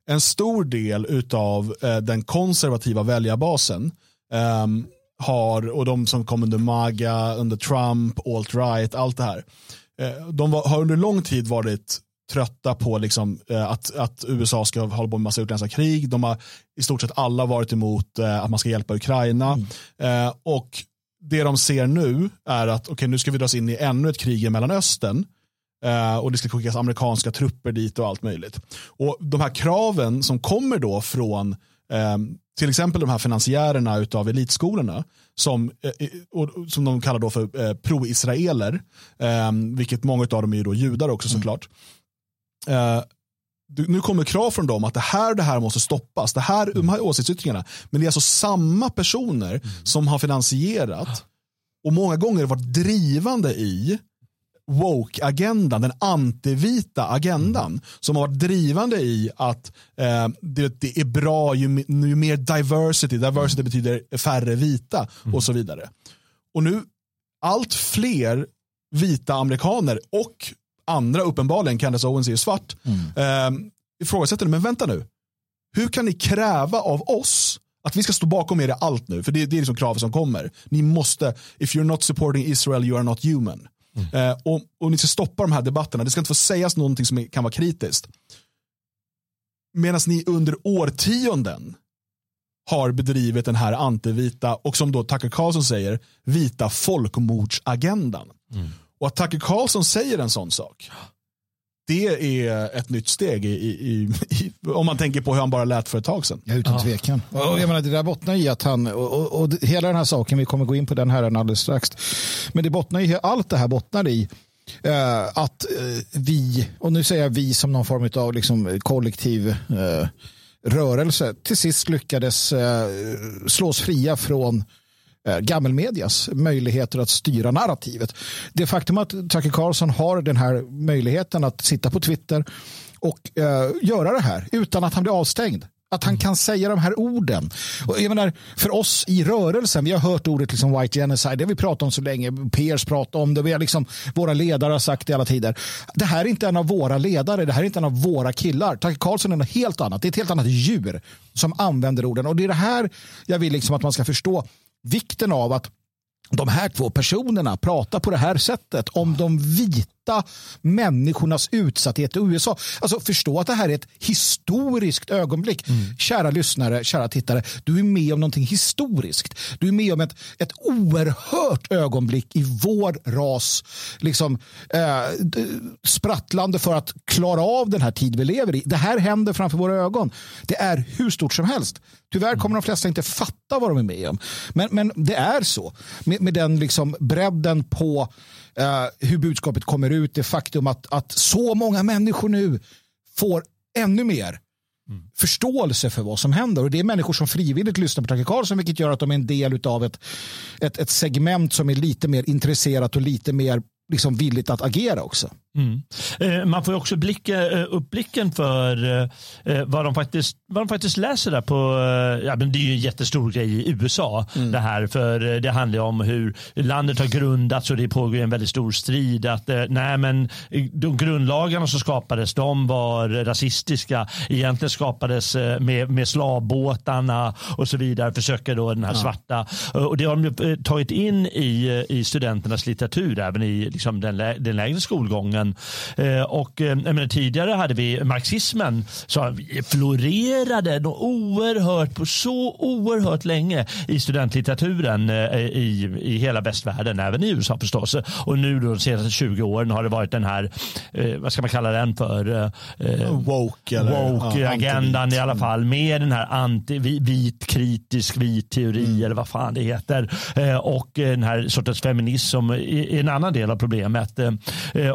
en stor del av eh, den konservativa väljarbasen ehm, har, och de som kom under MAGA, under Trump, alt-right, allt det här. Eh, de var, har under lång tid varit trötta på liksom, eh, att, att USA ska hålla på med massa utländska krig. De har i stort sett alla varit emot eh, att man ska hjälpa Ukraina. Eh, och det de ser nu är att okay, nu ska vi dras in i ännu ett krig i Mellanöstern. Och det ska skickas amerikanska trupper dit och allt möjligt. Och de här kraven som kommer då från till exempel de här finansiärerna utav elitskolorna som, eh, och, som de kallar då för eh, pro-israeler, eh, vilket många av dem är då judar också såklart. Eh, du- nu kommer krav från dem att det här det här måste stoppas. Det här, de här åsiktsyttringarna. Men det är alltså samma personer som har finansierat och många gånger varit drivande i woke-agendan, den antivita agendan som har varit drivande i att eh, det, det är bra ju, ju mer diversity, diversity betyder färre vita och så vidare. Och nu allt fler vita amerikaner och andra uppenbarligen, Candace Owens är ju svart, eh, ifrågasätter det, men vänta nu, hur kan ni kräva av oss att vi ska stå bakom er i allt nu? För det, det är liksom kravet som kommer. Ni måste, if you're not supporting Israel you are not human. Eh, och, och ni ska stoppa de här debatterna. Det ska inte få sägas någonting som kan vara kritiskt. Medan ni under årtionden har bedrivit den här antivita och som då Tucker Carlson säger, vita folkmordsagendan. Och att Tucker Carlson säger en sån sak, det är ett nytt steg i, i, i, om man tänker på hur han bara lät för ett tag sedan. Ja, utan tvekan. Och jag menar, det där bottnar i att han, och, och, och hela den här saken, vi kommer gå in på den här alldeles strax, men det bottnar i, allt det här bottnar i eh, att eh, vi, och nu säger jag vi som någon form av liksom, kollektiv eh, rörelse, till sist lyckades eh, slås fria från eh, Eh, gammelmedias möjligheter att styra narrativet. Det faktum att Tucker Carlson har den här möjligheten att sitta på Twitter och eh, göra det här utan att han blir avstängd. Att han kan säga de här orden. Och jag menar, för oss i rörelsen, vi har hört ordet liksom white genocide, det har vi pratat om så länge, Peers pratar om det, vi har liksom, våra ledare har sagt det i alla tider. Det här är inte en av våra ledare, det här är inte en av våra killar. Tucker Carlson är något helt annat, det är ett helt annat djur som använder orden. Och det är det här jag vill liksom att man ska förstå vikten av att de här två personerna pratar på det här sättet om de vita människornas utsatthet i USA. Alltså förstå att det här är ett historiskt ögonblick. Kära lyssnare, kära tittare, du är med om någonting historiskt. Du är med om ett, ett oerhört ögonblick i vår ras liksom, eh, sprattlande för att klara av den här tid vi lever i. Det här händer framför våra ögon. Det är hur stort som helst. Tyvärr kommer de flesta inte fatta vad de är med om. Men, men det är så. Med, med den liksom bredden på eh, hur budskapet kommer ut. Det faktum att, att så många människor nu får ännu mer förståelse för vad som händer. Och Det är människor som frivilligt lyssnar på Tucker Carlson vilket gör att de är en del av ett, ett, ett segment som är lite mer intresserat och lite mer liksom villigt att agera också. Mm. Eh, Man får också blicka, eh, upp blicken för eh, vad, de faktiskt, vad de faktiskt läser där på, ja, men det är ju en jättestor grej i USA det här. För det handlar om hur landet har grundats och det pågår en väldigt stor strid att nej men de grundlagarna som skapades de var rasistiska. Egentligen skapades med, med slavbåtarna och så vidare försöker då den här svarta. Eh, och det har de ju, tagit in i, i studenternas litteratur även i liksom den, lä- den lägre skolgången Eh, och eh, menar, tidigare hade vi marxismen som florerade oerhört på så oerhört länge i studentlitteraturen eh, i, i hela västvärlden, även i USA förstås. Och nu de senaste 20 åren har det varit den här, vad ska man kalla den för? Woke ja, Woke-agendan antivit. i alla fall med den här anti, vi- vit, kritisk, vit teori Mm. eller vad fan det heter. Och den här sortens feminism som är en annan del av problemet.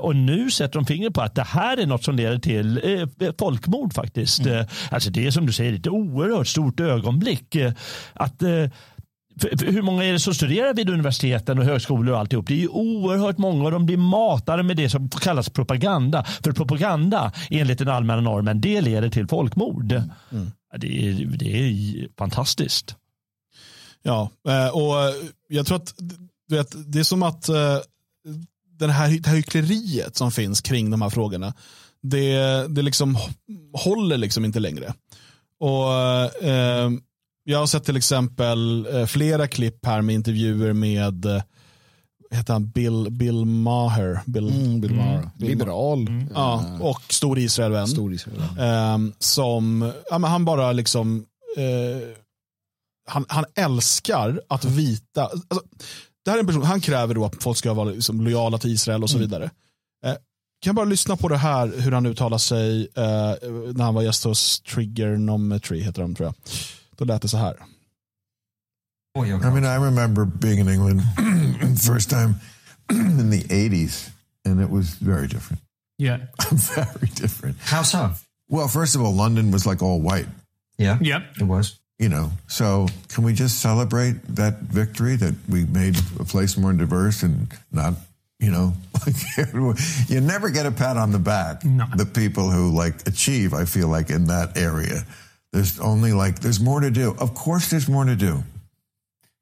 Och nu sätter de fingret på att det här är något som leder till eh, folkmord faktiskt. Mm. Eh, alltså det är som du säger ett oerhört stort ögonblick. Eh, att eh, hur många är det som studerar vid universiteten och högskolor och alltihop? Det är ju oerhört många och de blir matade med det som kallas propaganda. För propaganda enligt den allmänna normen, det leder till folkmord. Ja, Det, är, det är fantastiskt. Ja, eh, och eh, jag tror att vet, det är som att eh, den här, det här hyckleriet som finns kring de här frågorna, det, det liksom håller liksom inte längre. Och eh, Jag har sett till exempel eh, flera klipp här med intervjuer med eh, heter han Bill, Bill Maher. Bill, Mm, Bill Maher. Bill Liberal. Ja, och stor Israelvän. Stor Israel. Ehm, som, ja, men han bara liksom, eh, han, han älskar att vita, alltså, det här är en person, han kräver då att folk ska vara liksom lojala till Israel och så vidare. Eh, kan jag bara lyssna på det här, hur han uttalar sig eh, när han var gäst hos Triggernometry, heter de tror jag. Då lät det så här. I mean, I remember being in England [clears throat] first time [clears throat] in the 80s, and it was very different. Yeah. [laughs] very different. How so? Well, first of all, London was like all white, Yeah. Yeah. It was. you know, so can we just celebrate that victory that we made a place more diverse and not, you know, [laughs] you never get a pat on the back. No. The people who like achieve, I feel like, in that area. There's only like, there's more to do. Of course, there's more to do.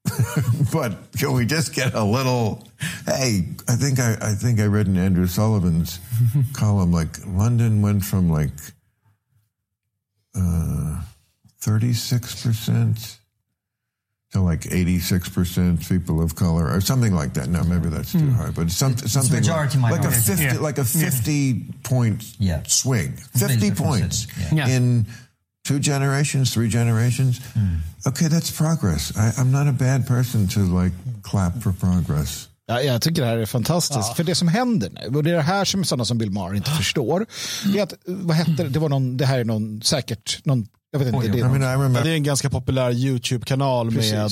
[laughs] but can we just get a little? Hey, I think I, I think I read in Andrew Sullivan's [laughs] column like London went from like uh, 36% to like 86% people of color or something like that. No, maybe that's too mm. high, but some, something like, like, a 50, yeah. like a 50 yeah. point yeah. swing, 50 points in two generations, three generations. Mm. Okay, that's progress. I, am not a bad person to like clap for progress. Ja, jag tycker det här är fantastiskt. Ja. För det som händer nu, och det är det här som sådana som Bill Maher inte förstår, det är att, vad heter det, var någon, det här är någon, säkert någon jag vet inte, det är I mean, Ja, det är en ganska populär YouTube-kanal Precis. med,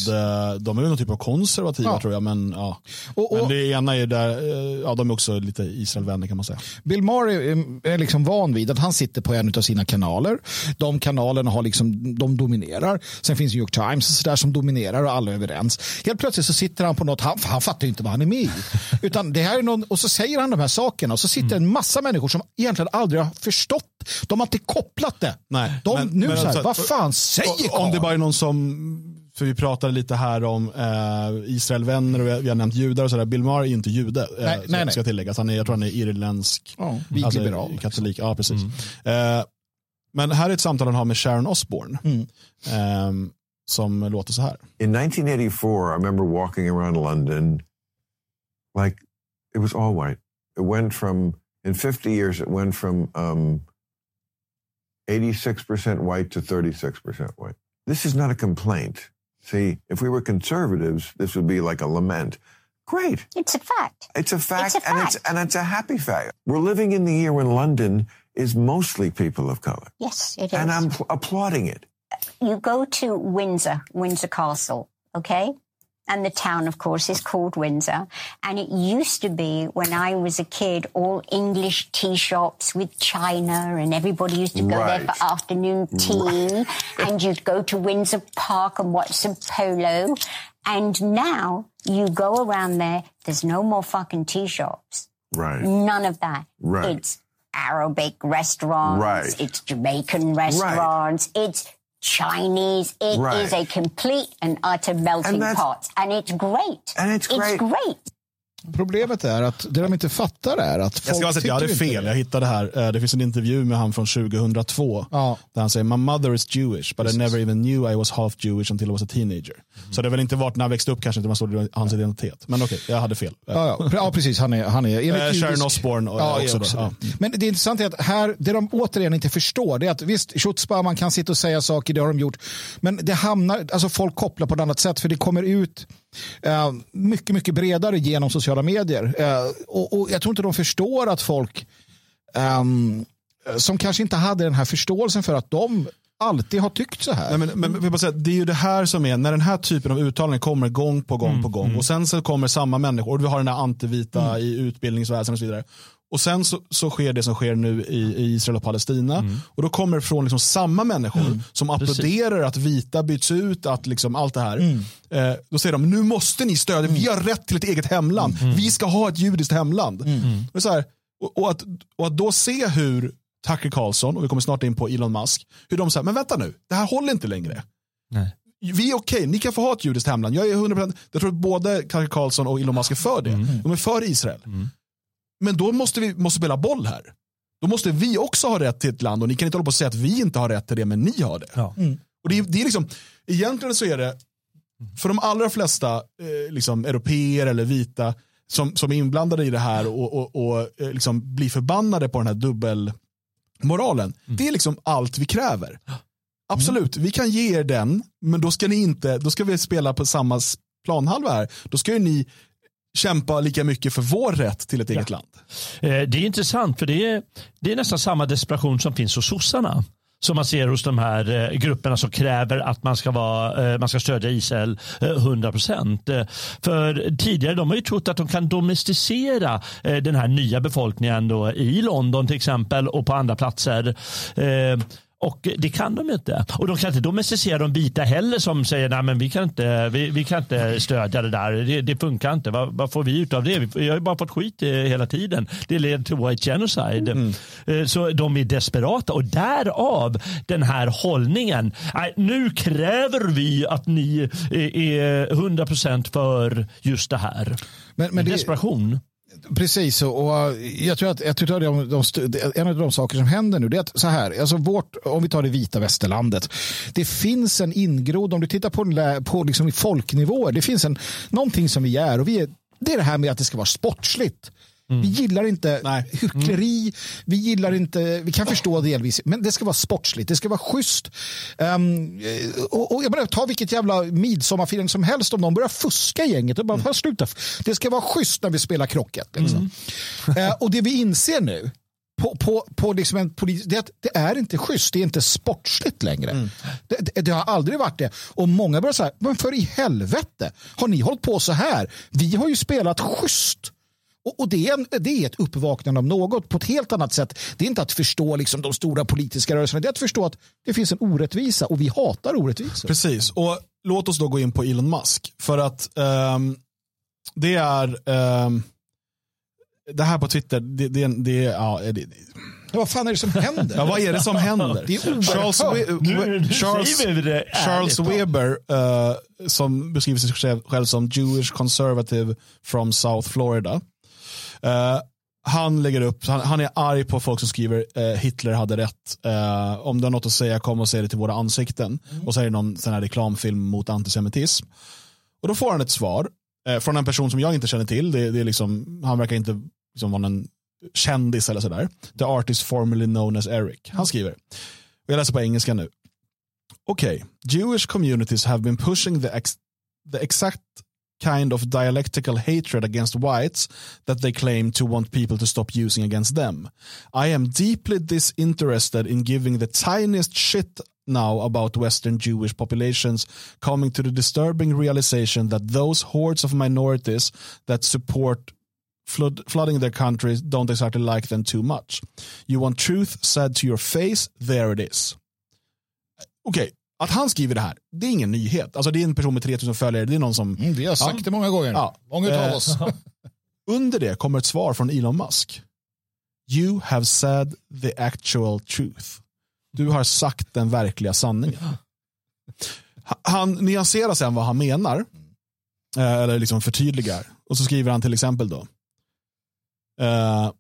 eh, de är någon typ av konservativa Ja. tror jag, men, ja. Och- och- men det ena är där, eh, ja de är också lite Israelvänner kan man säga. Bill Maher är, är liksom van vid att han sitter på en av sina kanaler. De kanalerna har liksom, de dominerar. Sen finns New York Times där som dominerar och alla är överens. Helt plötsligt så sitter han på något, han, han fattar ju inte vad han är med i. [laughs] Utan det här är någon, och så säger han de här sakerna och så sitter en massa människor som egentligen aldrig har förstått. De har inte kopplat det. Nej, de, men- nu men så här, alltså- vad fan säger Om det bara är någon som, för vi pratade lite här om eh, Israelvänner och vi har, vi har nämnt judar och sådär. Bill Maher är ju inte jude, eh, Nej, ska, nej, nej. ska tilläggas. Han är, jag tror han är irländsk, Ja, vit liberal, liksom. katolik. Ja, precis. Eh, men här är ett samtal han har med Sharon Osbourne. Mm. Ehm, som låter så här. In 1984, I remember walking around London like it was all white. It went from, in 50 years, it went from um, 86% white to 36% white. This is not a complaint. See, if we were conservatives, this would be like a lament. Great. It's a fact. It's a fact, It's a and it's and it's a happy fact. We're living in the year when London is mostly people of color, Yes, it is. and I'm pl- applauding it. you go to Windsor, Windsor Castle, okay? And the town, of course, is called Windsor. And it used to be, when I was a kid, all English tea shops with china, and everybody used to go there for afternoon tea. [laughs] and you'd go to Windsor Park and watch some polo. And now you go around there, there's no more fucking tea shops. Right. None of that. Right. It's Arabic restaurants. Right. It's Jamaican restaurants. It's Chinese. It is Right. a complete and utter melting And pot. And it's great. And it's great. great. Problemet är att det de inte fattar är att Jag folk ska bara säga att jag hade fel. det. Jag hittade här. Eh, Det finns en intervju med han från 2002. Ja. Där han säger My mother is Jewish but I never even knew I was half Jewish until I was a teenager. Så det har väl inte varit när han växte upp kanske inte man såg hans identitet. Men okej, jag hade fel. Ja, ja, ja, precis. Han är, han är enligt Eh, Sharon Osbourne och- ja, också också. Men det intressanta är att här, det de återigen inte förstår, det är att visst, Schutzbar, man kan sitta och säga saker, det har de gjort, men det hamnar, alltså folk kopplar på ett annat sätt, för det kommer ut eh, mycket, mycket bredare genom sociala medier. Eh, och, och jag tror inte de förstår att folk ehm, som kanske inte hade den här förståelsen för att de alltid har tyckt så här. Nej, men, men, bara säga, det är ju det här som är, när den här typen av uttalanden kommer gång på gång på gång och sen så kommer samma människor, och vi har den här antivita i utbildningsväsendet och så vidare. Och sen så, så sker det som sker nu i, i Israel och Palestina. Och då kommer det från liksom samma människor som applåderar att vita byts ut, att liksom allt det här. Eh, då säger de, nu måste ni stödja, vi har rätt till ett eget hemland. Vi ska ha ett judiskt hemland. Och, så här, och, och, att, och att då se hur Tucker Carlson, och vi kommer snart in på Elon Musk, hur de säger, men vänta nu, det här håller inte längre. Nej. Vi är okej, ni kan få ha ett judiskt hemland. Jag är 100%, jag tror att både Tucker Carlson och Elon Musk är för det. Mm. De är för Israel. Men då måste vi måste spela boll här. Då måste vi också ha rätt till ett land och ni kan inte hålla på och säga att vi inte har rätt till det, men ni har det. Ja. Och det, är, det är liksom, egentligen så är det, för de allra flesta eh, liksom, europeer eller vita som, som är inblandade i det här och, och, och eh, liksom blir förbannade på den här dubbelmoralen. Det är liksom allt vi kräver. Absolut, vi kan ge er den, men då ska ni inte, då ska vi spela på samma planhalva här. Då ska ju ni kämpa lika mycket för vår rätt till ett eget land. Eh, Det är intressant för det är, det är nästan samma desperation som finns hos sossarna. Som man ser hos de här eh, grupperna som kräver att man ska, vara, eh, man ska stödja Israel eh, 100%. Eh, För tidigare de har ju trott att de kan domesticera den här nya befolkningen då, i London till exempel och på andra platser. Eh, Och det kan de inte. Och de kan inte domesticera de vita heller som säger nej men vi kan inte, vi, vi kan inte stödja det där. Det, det funkar inte. Vad, vad får vi ut av det? Vi, vi har ju bara fått skit eh, hela tiden. Det leder till white genocide. Eh, Så de är desperata och därav den här hållningen. Nu kräver vi att ni är- är 100% för just det här. Men, men det, Desperation. Precis, och jag tror att jag tror att de, de, en av de saker som händer nu det är att så här, alltså vårt, om vi tar det vita västerlandet, det finns en ingrodd, om du tittar på, på liksom folknivåer, det finns en, någonting som vi är och vi är, det är det här med att det ska vara sportsligt. Vi gillar inte hyckleri, vi gillar inte, vi kan förstå delvis, men det ska vara sportsligt, det ska vara schysst. Um, och, och jag menar, ta vilket jävla midsommarfirande som helst om de börjar fuska i gänget. Och bara, mm. sluta. Det ska vara schysst när vi spelar krocket. Liksom. [laughs] Eh, och det vi inser nu, på, på, på liksom en polis, det det är inte schysst, det är inte sportsligt längre. Det, det, det har aldrig varit det. Och många börjar säga, men för i helvete, har ni hållit på så här? Vi har ju spelat schysst. Och, och det, är en, det är ett uppvaknande av något på ett helt annat sätt. Det är inte att förstå liksom, de stora politiska rörelserna, det är att förstå att det finns en orättvisa och vi hatar orättvisor. Precis, och låt oss då gå in på Elon Musk. För att ehm, det är, ehm, det här på Twitter, det, det, det, ja, det, det, Vad fan är det som händer? Ja, vad är det som händer? Det är. Charles, We- Nu- We- nu Charles, Charles. Weber, eh, som beskriver sig själv, själv som Jewish conservative from South Florida. Eh, han lägger upp, han, han är arg på folk som skriver eh, Hitler hade rätt. Eh, om du har något att säga, kom och säg det till våra ansikten. Och så är det någon sån här reklamfilm mot antisemitism. Och då får han ett svar eh, från en person som jag inte känner till. Det, det är liksom, han verkar inte liksom vara en kändis eller sådär. The artist formerly known as Eric. Han skriver, och jag läser på engelska nu. Okay, Jewish communities have been pushing the, ex the exact kind of dialectical hatred against whites that they claim to want people to stop using against them. I am deeply disinterested in giving the tiniest shit now about Western Jewish populations coming to the disturbing realization that those hordes of minorities that support flood, flooding their countries don't exactly like them too much. You want truth said to your face, there it is. Okay. Att han skriver det här, det är ingen nyhet. Alltså det är en person med 3000 följare, det är någon som... Mm, vi har sagt ja, det många gånger. Ja, många av eh, oss. under det kommer ett svar från Elon Musk. You have said the actual truth. Du har sagt den verkliga sanningen. Han nyanserar sen vad han menar. eh, Eller liksom förtydligar. Och så skriver han till exempel då. Uh,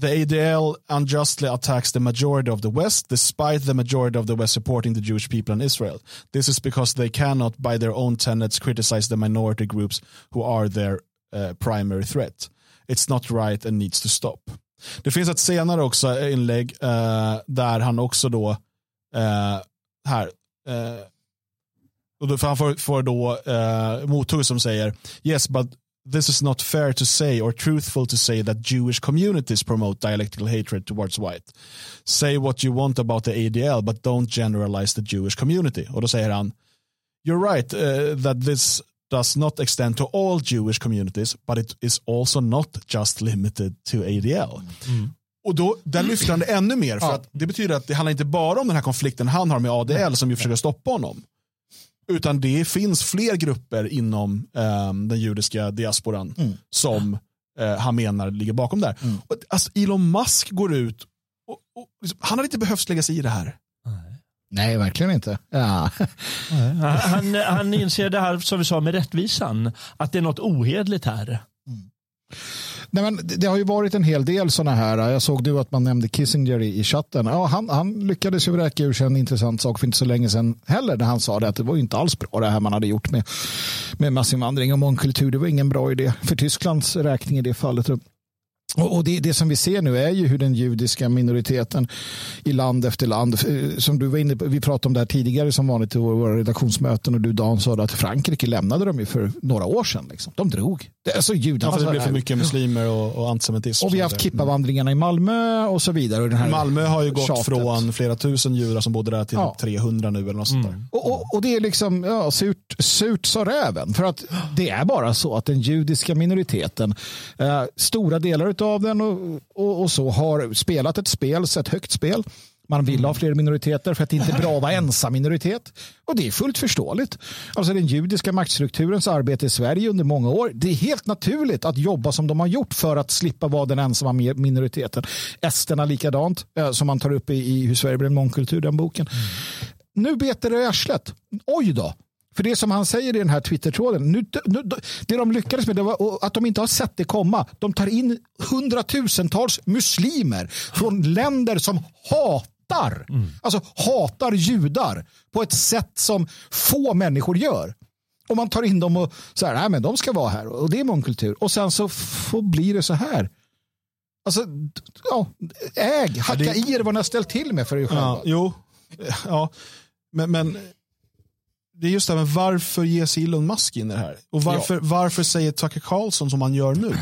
the ADL unjustly attacks the majority of the West despite the majority of the West supporting the Jewish people in Israel. This is because they cannot by their own tenets criticize the minority groups who are their uh, primary threat. It's not right and needs to stop. Det finns ett senare också eh, inlägg uh, där han också då uh, här uh, och då, för han får, får då uh, mothugg som säger yes but this is not fair to say or truthful to say that Jewish communities promote dialectical hatred towards white. Say what you want about the ADL but don't generalize the Jewish community. Och då säger han You're right uh, that this does not extend to all Jewish communities but it is also not just limited to ADL. Och då, där lyfter han det ännu mer för att det betyder att det handlar inte bara om den här konflikten han har med ADL som ju försöker stoppa honom. Utan det finns fler grupper inom eh, den judiska diasporan som eh, han menar ligger bakom där. Och, alltså, Elon Musk går ut och, och liksom, han har inte behövt lägga sig i det här. Nej, verkligen inte. Ja. Han, han inser det här som vi sa med rättvisan, att det är något ohedligt här. Nej, men det har ju varit en hel del sådana här. Jag såg du att man nämnde Kissinger i, i chatten. Ja, han, han lyckades ju vräka ur sig en intressant sak för inte så länge sedan heller. När han sa det att det var inte alls bra det här man hade gjort med, med massinvandring och mångkultur. Det var ingen bra idé för Tysklands räkning i det fallet. Och det, det som vi ser nu är ju hur den judiska minoriteten i land efter land, eh, som du var inne på, vi pratade om det här tidigare som vanligt i våra redaktionsmöten och du Dan sa att Frankrike lämnade dem ju för några år sedan. Liksom. De drog. Det, alltså judarna Ja, det blir för mycket muslimer och, och antisemitism. Och vi har haft kippavandringarna i Malmö och så vidare. Och den här Malmö har ju gått tjatet. från flera tusen judar som bodde där till Ja. typ 300 nu eller något sånt där. Och, och, och det är liksom ja, surt, surt sa räven. För att det är bara så att den judiska minoriteten, eh, stora delar av av den och, och, och så har spelat ett spel, ett högt spel. Man vill ha fler minoriteter för att det inte är bra att vara ensam minoritet. Och det är fullt förståeligt. Alltså den judiska maktstrukturens arbete i Sverige under många år. Det är helt naturligt att jobba som de har gjort för att slippa vara den ensamma minoriteten. Esterna likadant, eh, som man tar upp i, i Hur Sverige blev en mångkultur, den boken. Nu beter det i arslet. Oj då. För det som han säger i den här Twitter-tråden, nu, nu, det de lyckades med det var att de inte har sett det komma. De tar in hundratusentals muslimer från länder som hatar, alltså hatar judar på ett sätt som få människor gör. Och man tar in dem och så här, nej men de ska vara här och det är mångkultur. Och sen så får, blir det så här. Alltså, ja, äg, hacka det- i er vad ni har ställt till med för er själva. Ja, jo, ja. Men, men det är just det här, men varför ger sig Elon Musk in i det här? Och varför, varför säger Tucker Carlson som han gör nu?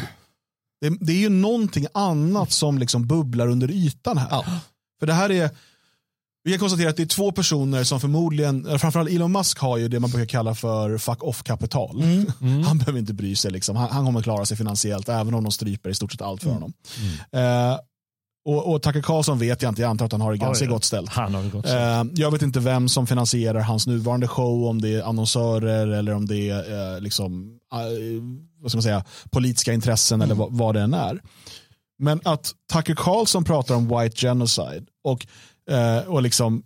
Det, det är ju någonting annat som liksom bubblar under ytan här. För det här är, vi kan konstatera att det är två personer som förmodligen, framförallt Elon Musk har ju det man brukar kalla för fuck off-kapital. [laughs] Han behöver inte bry sig, liksom. han, han kommer klara sig finansiellt även om de stryper i stort sett allt för honom. Eh, och, och Tucker Carlson vet jag inte, jag antar att han har det ganska Ja, ja. gott ställt. Han har det gott ställt. Eh, jag vet inte vem som finansierar hans nuvarande show, om det är annonsörer eller om det är eh, liksom, eh, vad ska man säga, politiska intressen eller vad, det än är. Men att Tucker Carlson pratar om white genocide och, och liksom,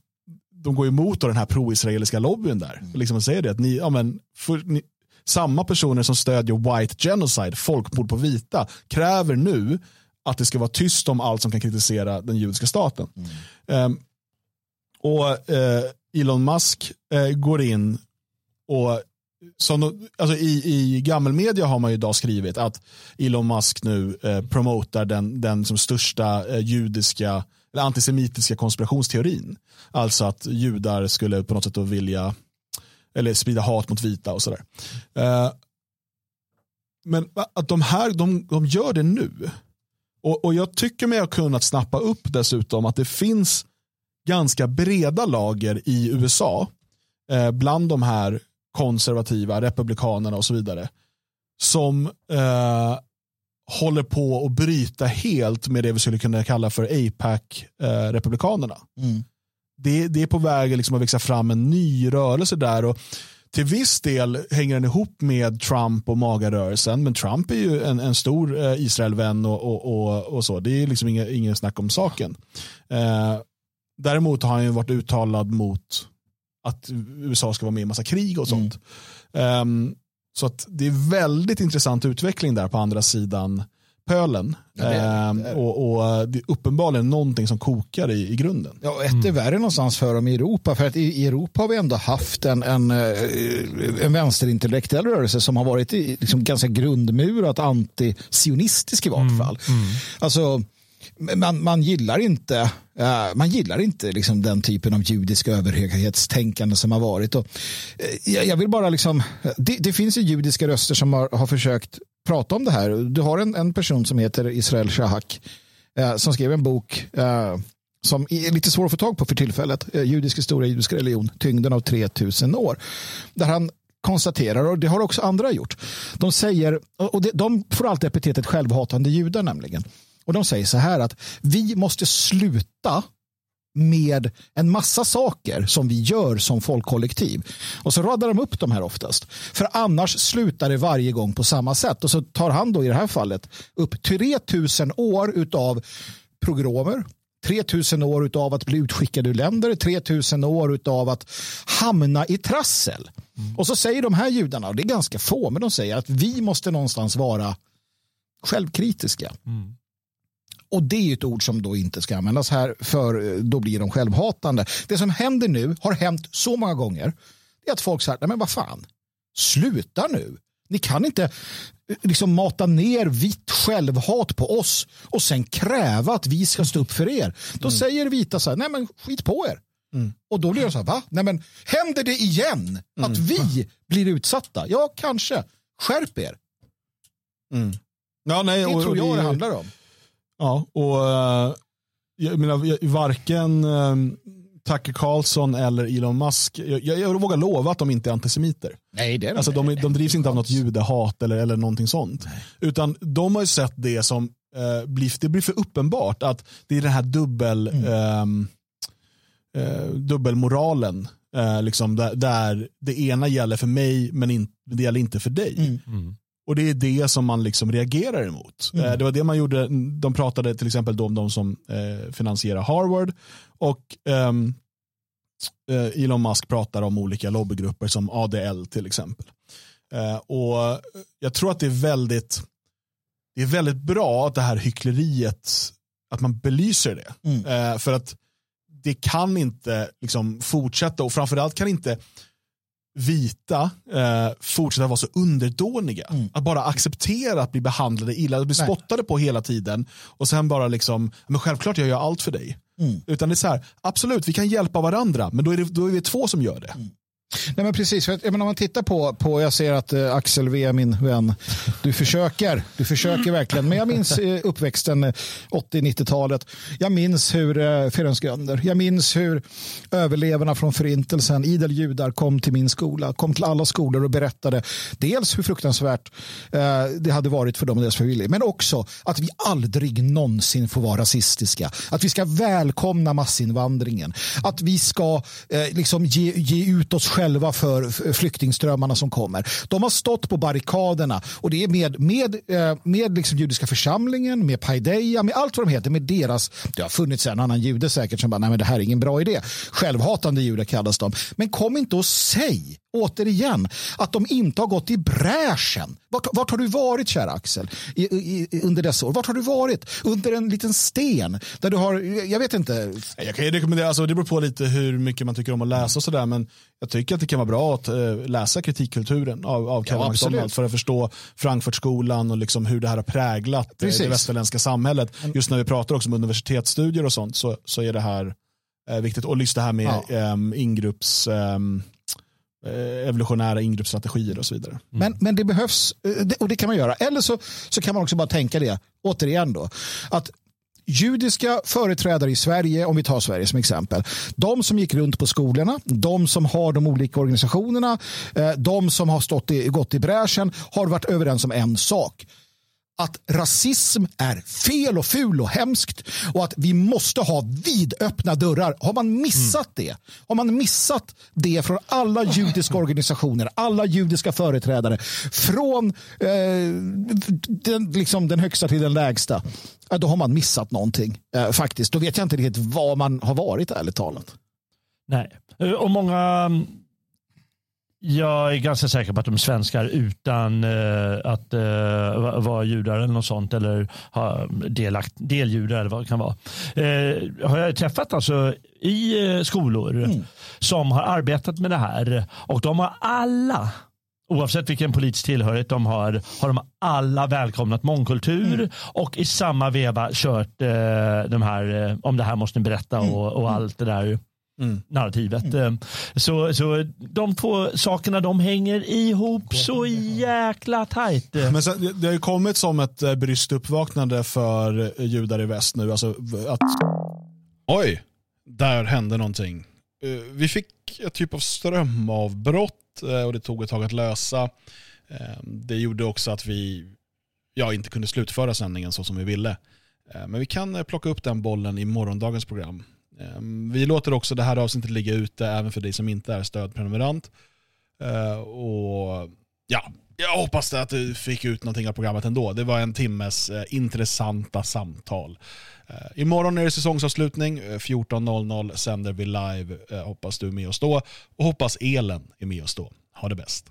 de går emot den här pro-israeliska lobbyn där. Och liksom säger det att ni, ja, men, för, ni, samma personer som stödjer white genocide, folkmord på vita, kräver nu att det ska vara tyst om allt som kan kritisera den judiska staten. Ehm, och eh, Elon Musk eh, går in och som, alltså i, I gammelmedia har man ju idag skrivit att Elon Musk nu eh, promotar den, den som största eh, judiska eller antisemitiska konspirationsteorin. Alltså att judar skulle på något sätt då vilja eller sprida hat mot vita och sådär. Eh, men att de här, de, de gör det nu. Och, och jag tycker mig ha kunnat snappa upp dessutom att det finns ganska breda lager i USA eh, bland de här konservativa republikanerna och så vidare som eh, håller på att bryta helt med det vi skulle kunna kalla för APAC-republikanerna. Mm. det, det är på väg liksom att växa fram en ny rörelse där. Och till viss del hänger den ihop med Trump och magarörelsen, men Trump är ju en, en stor eh, Israelvän och, och, och, och så. Det är liksom inget, ingen snack om saken. Eh, däremot har han ju varit uttalad mot att USA ska vara med i massa krig och sånt. Ehm, så att det är väldigt intressant utveckling där på andra sidan pölen. Ja, det är det, Ehm, är och, och det är uppenbarligen någonting som kokar i, i grunden. Ja, ett är värre någonstans för dem i Europa. För att i, Europa har vi ändå haft en, en, eh, en vänsterintellektuell rörelse som har varit i, liksom ganska grundmurat antisionistisk i vart fall. Alltså, man, man gillar inte, eh, man gillar inte liksom den typen av judisk överhöghetstänkande som har varit. Och, eh, jag, jag vill bara liksom, det, det finns ju judiska röster som har, har försökt prata om det här. Du har en, en person som heter Israel Shahak eh, som skrev en bok eh, som är lite svår att få tag på för tillfället. Eh, Judisk historia, judisk religion, tyngden av 3000 år. Där han konstaterar, och det har också andra gjort, de säger, och de, de får alltid epitetet självhatande judar nämligen. Och de säger så här att vi måste sluta med en massa saker som vi gör som folkkollektiv. Och så radar de upp de här oftast. För annars slutar det varje gång på samma sätt. Och så tar han då i det här fallet upp 3000 år utav progromer, 3000 år utav att bli utskickad ur länder, 3000 år utav att hamna i trassel. Och så säger de här judarna, och det är ganska få, men de säger att vi måste någonstans vara självkritiska. Och det är ett ord som då inte ska användas här för eh, då blir de självhatande. Det som händer nu har hänt så många gånger. Det är att folk säger, nej men vad fan, sluta nu. Ni kan inte eh, liksom mata ner vitt självhat på oss och sen kräva att vi ska stå upp för er. Då säger vita så här, nej men skit på er. Och då blir det så här, va? Nej men händer det igen att vi blir utsatta? Ja, kanske. Skärp er. Ja, nej, Det tror jag det handlar om. Ja, och eh, jag menar, varken uh, Tucker Carlson eller Elon Musk, jag, jag, jag vågar lova att de inte är antisemiter. Nej, det är de alltså, inte. de, de drivs inte av något judehat eller, eller någonting sånt. Utan de har ju sett det som, eh, blir, det blir för uppenbart att det är den här dubbel, ehm, eh, dubbelmoralen. Eh, liksom där, där det ena gäller för mig men in, det gäller inte för dig. Och det är det som man liksom reagerar emot. Mm. Eh, Det var det man gjorde, de pratade till exempel då om de som eh, finansierar Harvard och eh, Elon Musk pratar om olika lobbygrupper som ADL till exempel. Och jag tror att det är väldigt det är väldigt bra att det här hyckleriet, att man belyser det. Eh, för att det kan inte liksom fortsätta och framförallt kan inte vita eh, fortsätta vara så underdåniga. Att bara acceptera att bli behandlade illa, att bli Nej. spottade på hela tiden och sen bara liksom, men självklart jag gör allt för dig. Utan det är så här, absolut vi kan hjälpa varandra men då är, det, då är vi två som gör det. Nej, men precis, för att, jag menar, om man tittar på, på jag ser att eh, Axel V, min vän, du försöker, du försöker verkligen. Men jag minns eh, uppväxten eh, 80-90-talet. Jag minns hur eh, Ferenc jag minns hur överlevarna från förintelsen, idel judar, kom till min skola, kom till alla skolor och berättade dels hur fruktansvärt eh, det hade varit för dem och deras familjer, men också att vi aldrig någonsin får vara rasistiska. Att vi ska välkomna massinvandringen. Att vi ska eh, liksom ge, ge ut oss själva för flyktingströmmarna som kommer. De har stått på barrikaderna och det är med, med, eh, med liksom judiska församlingen, med Paideia, med allt vad de heter, med deras, det har funnits en annan jude säkert som bara, nej men det här är ingen bra idé. Självhatande judar kallas de. Men kom inte och säg återigen, att de inte har gått i bräschen. Vart, vart har du varit, kära Axel, i, i, under dessa år? Vart har du varit? Under en liten sten? Där du har, jag vet inte. Jag kan ju rekommendera, alltså det beror på lite hur mycket man tycker om att läsa och sådär, men jag tycker att det kan vara bra att eh, läsa kritikkulturen av, av Kevin Ja, McDonald för att förstå Frankfurtskolan och liksom hur det här har präglat eh, Precis. det västerländska samhället. Just när vi pratar också om universitetsstudier och sånt så, så är det här eh, viktigt. Och just det här med Ja. ehm, ingrupps, ehm, eh, evolutionära ingruppsstrategier och så vidare. Men, men det behövs, eh, och det kan man göra. Eller så, så kan man också bara tänka det, återigen då, att judiska företrädare i Sverige, om vi tar Sverige som exempel, de som gick runt på skolorna, de som har de olika organisationerna, eh, de som har stått i, gått i bräschen, har varit överens om en sak. Att rasism är fel och ful och hemskt och att vi måste ha vidöppna dörrar. Har man missat det? Har man missat det från alla judiska organisationer, alla judiska företrädare, från eh, den, liksom den högsta till den lägsta, ja, då har man missat någonting eh, faktiskt. Då vet jag inte riktigt vad man har varit ärligt talat. Nej, eh, och många... Jag är ganska säker på att de svenskar utan eh, att eh, va- vara judar eller något sånt eller ha delakt, deljudar eller vad det kan vara. Eh, har jag träffat alltså i eh, skolor som har arbetat med det här och de har alla Oavsett vilken politisk tillhörighet de har, har de alla välkomnat mångkultur och i samma veva kört eh, de här, eh, om det här måste ni berätta och, och allt det där narrativet. Eh, Så, så de två sakerna de hänger ihop så jäkla tajt. Men sen, det- har ju kommit som ett eh, bryskt uppvaknande för eh, judar i väst nu. Alltså att, oj, där hände någonting. Eh, Vi fick ett typ av strömavbrott och det tog ett tag att lösa. Eh, Det gjorde också att vi ja, inte kunde slutföra sändningen så som vi ville. Eh, Men vi kan plocka upp den bollen i morgondagens program. Ehm, vi låter också det här avsnittet ligga ute även för dig som inte är stödprenumerant. Ehm, och ja, jag hoppas att du fick ut någonting av programmet ändå. Det var en timmes eh, intressanta samtal. Ehm, imorgon är det säsongsavslutning. Eh, 14.00 sänder vi live. Eh, hoppas du är med oss då. Och hoppas elen är med oss då. Ha det bäst.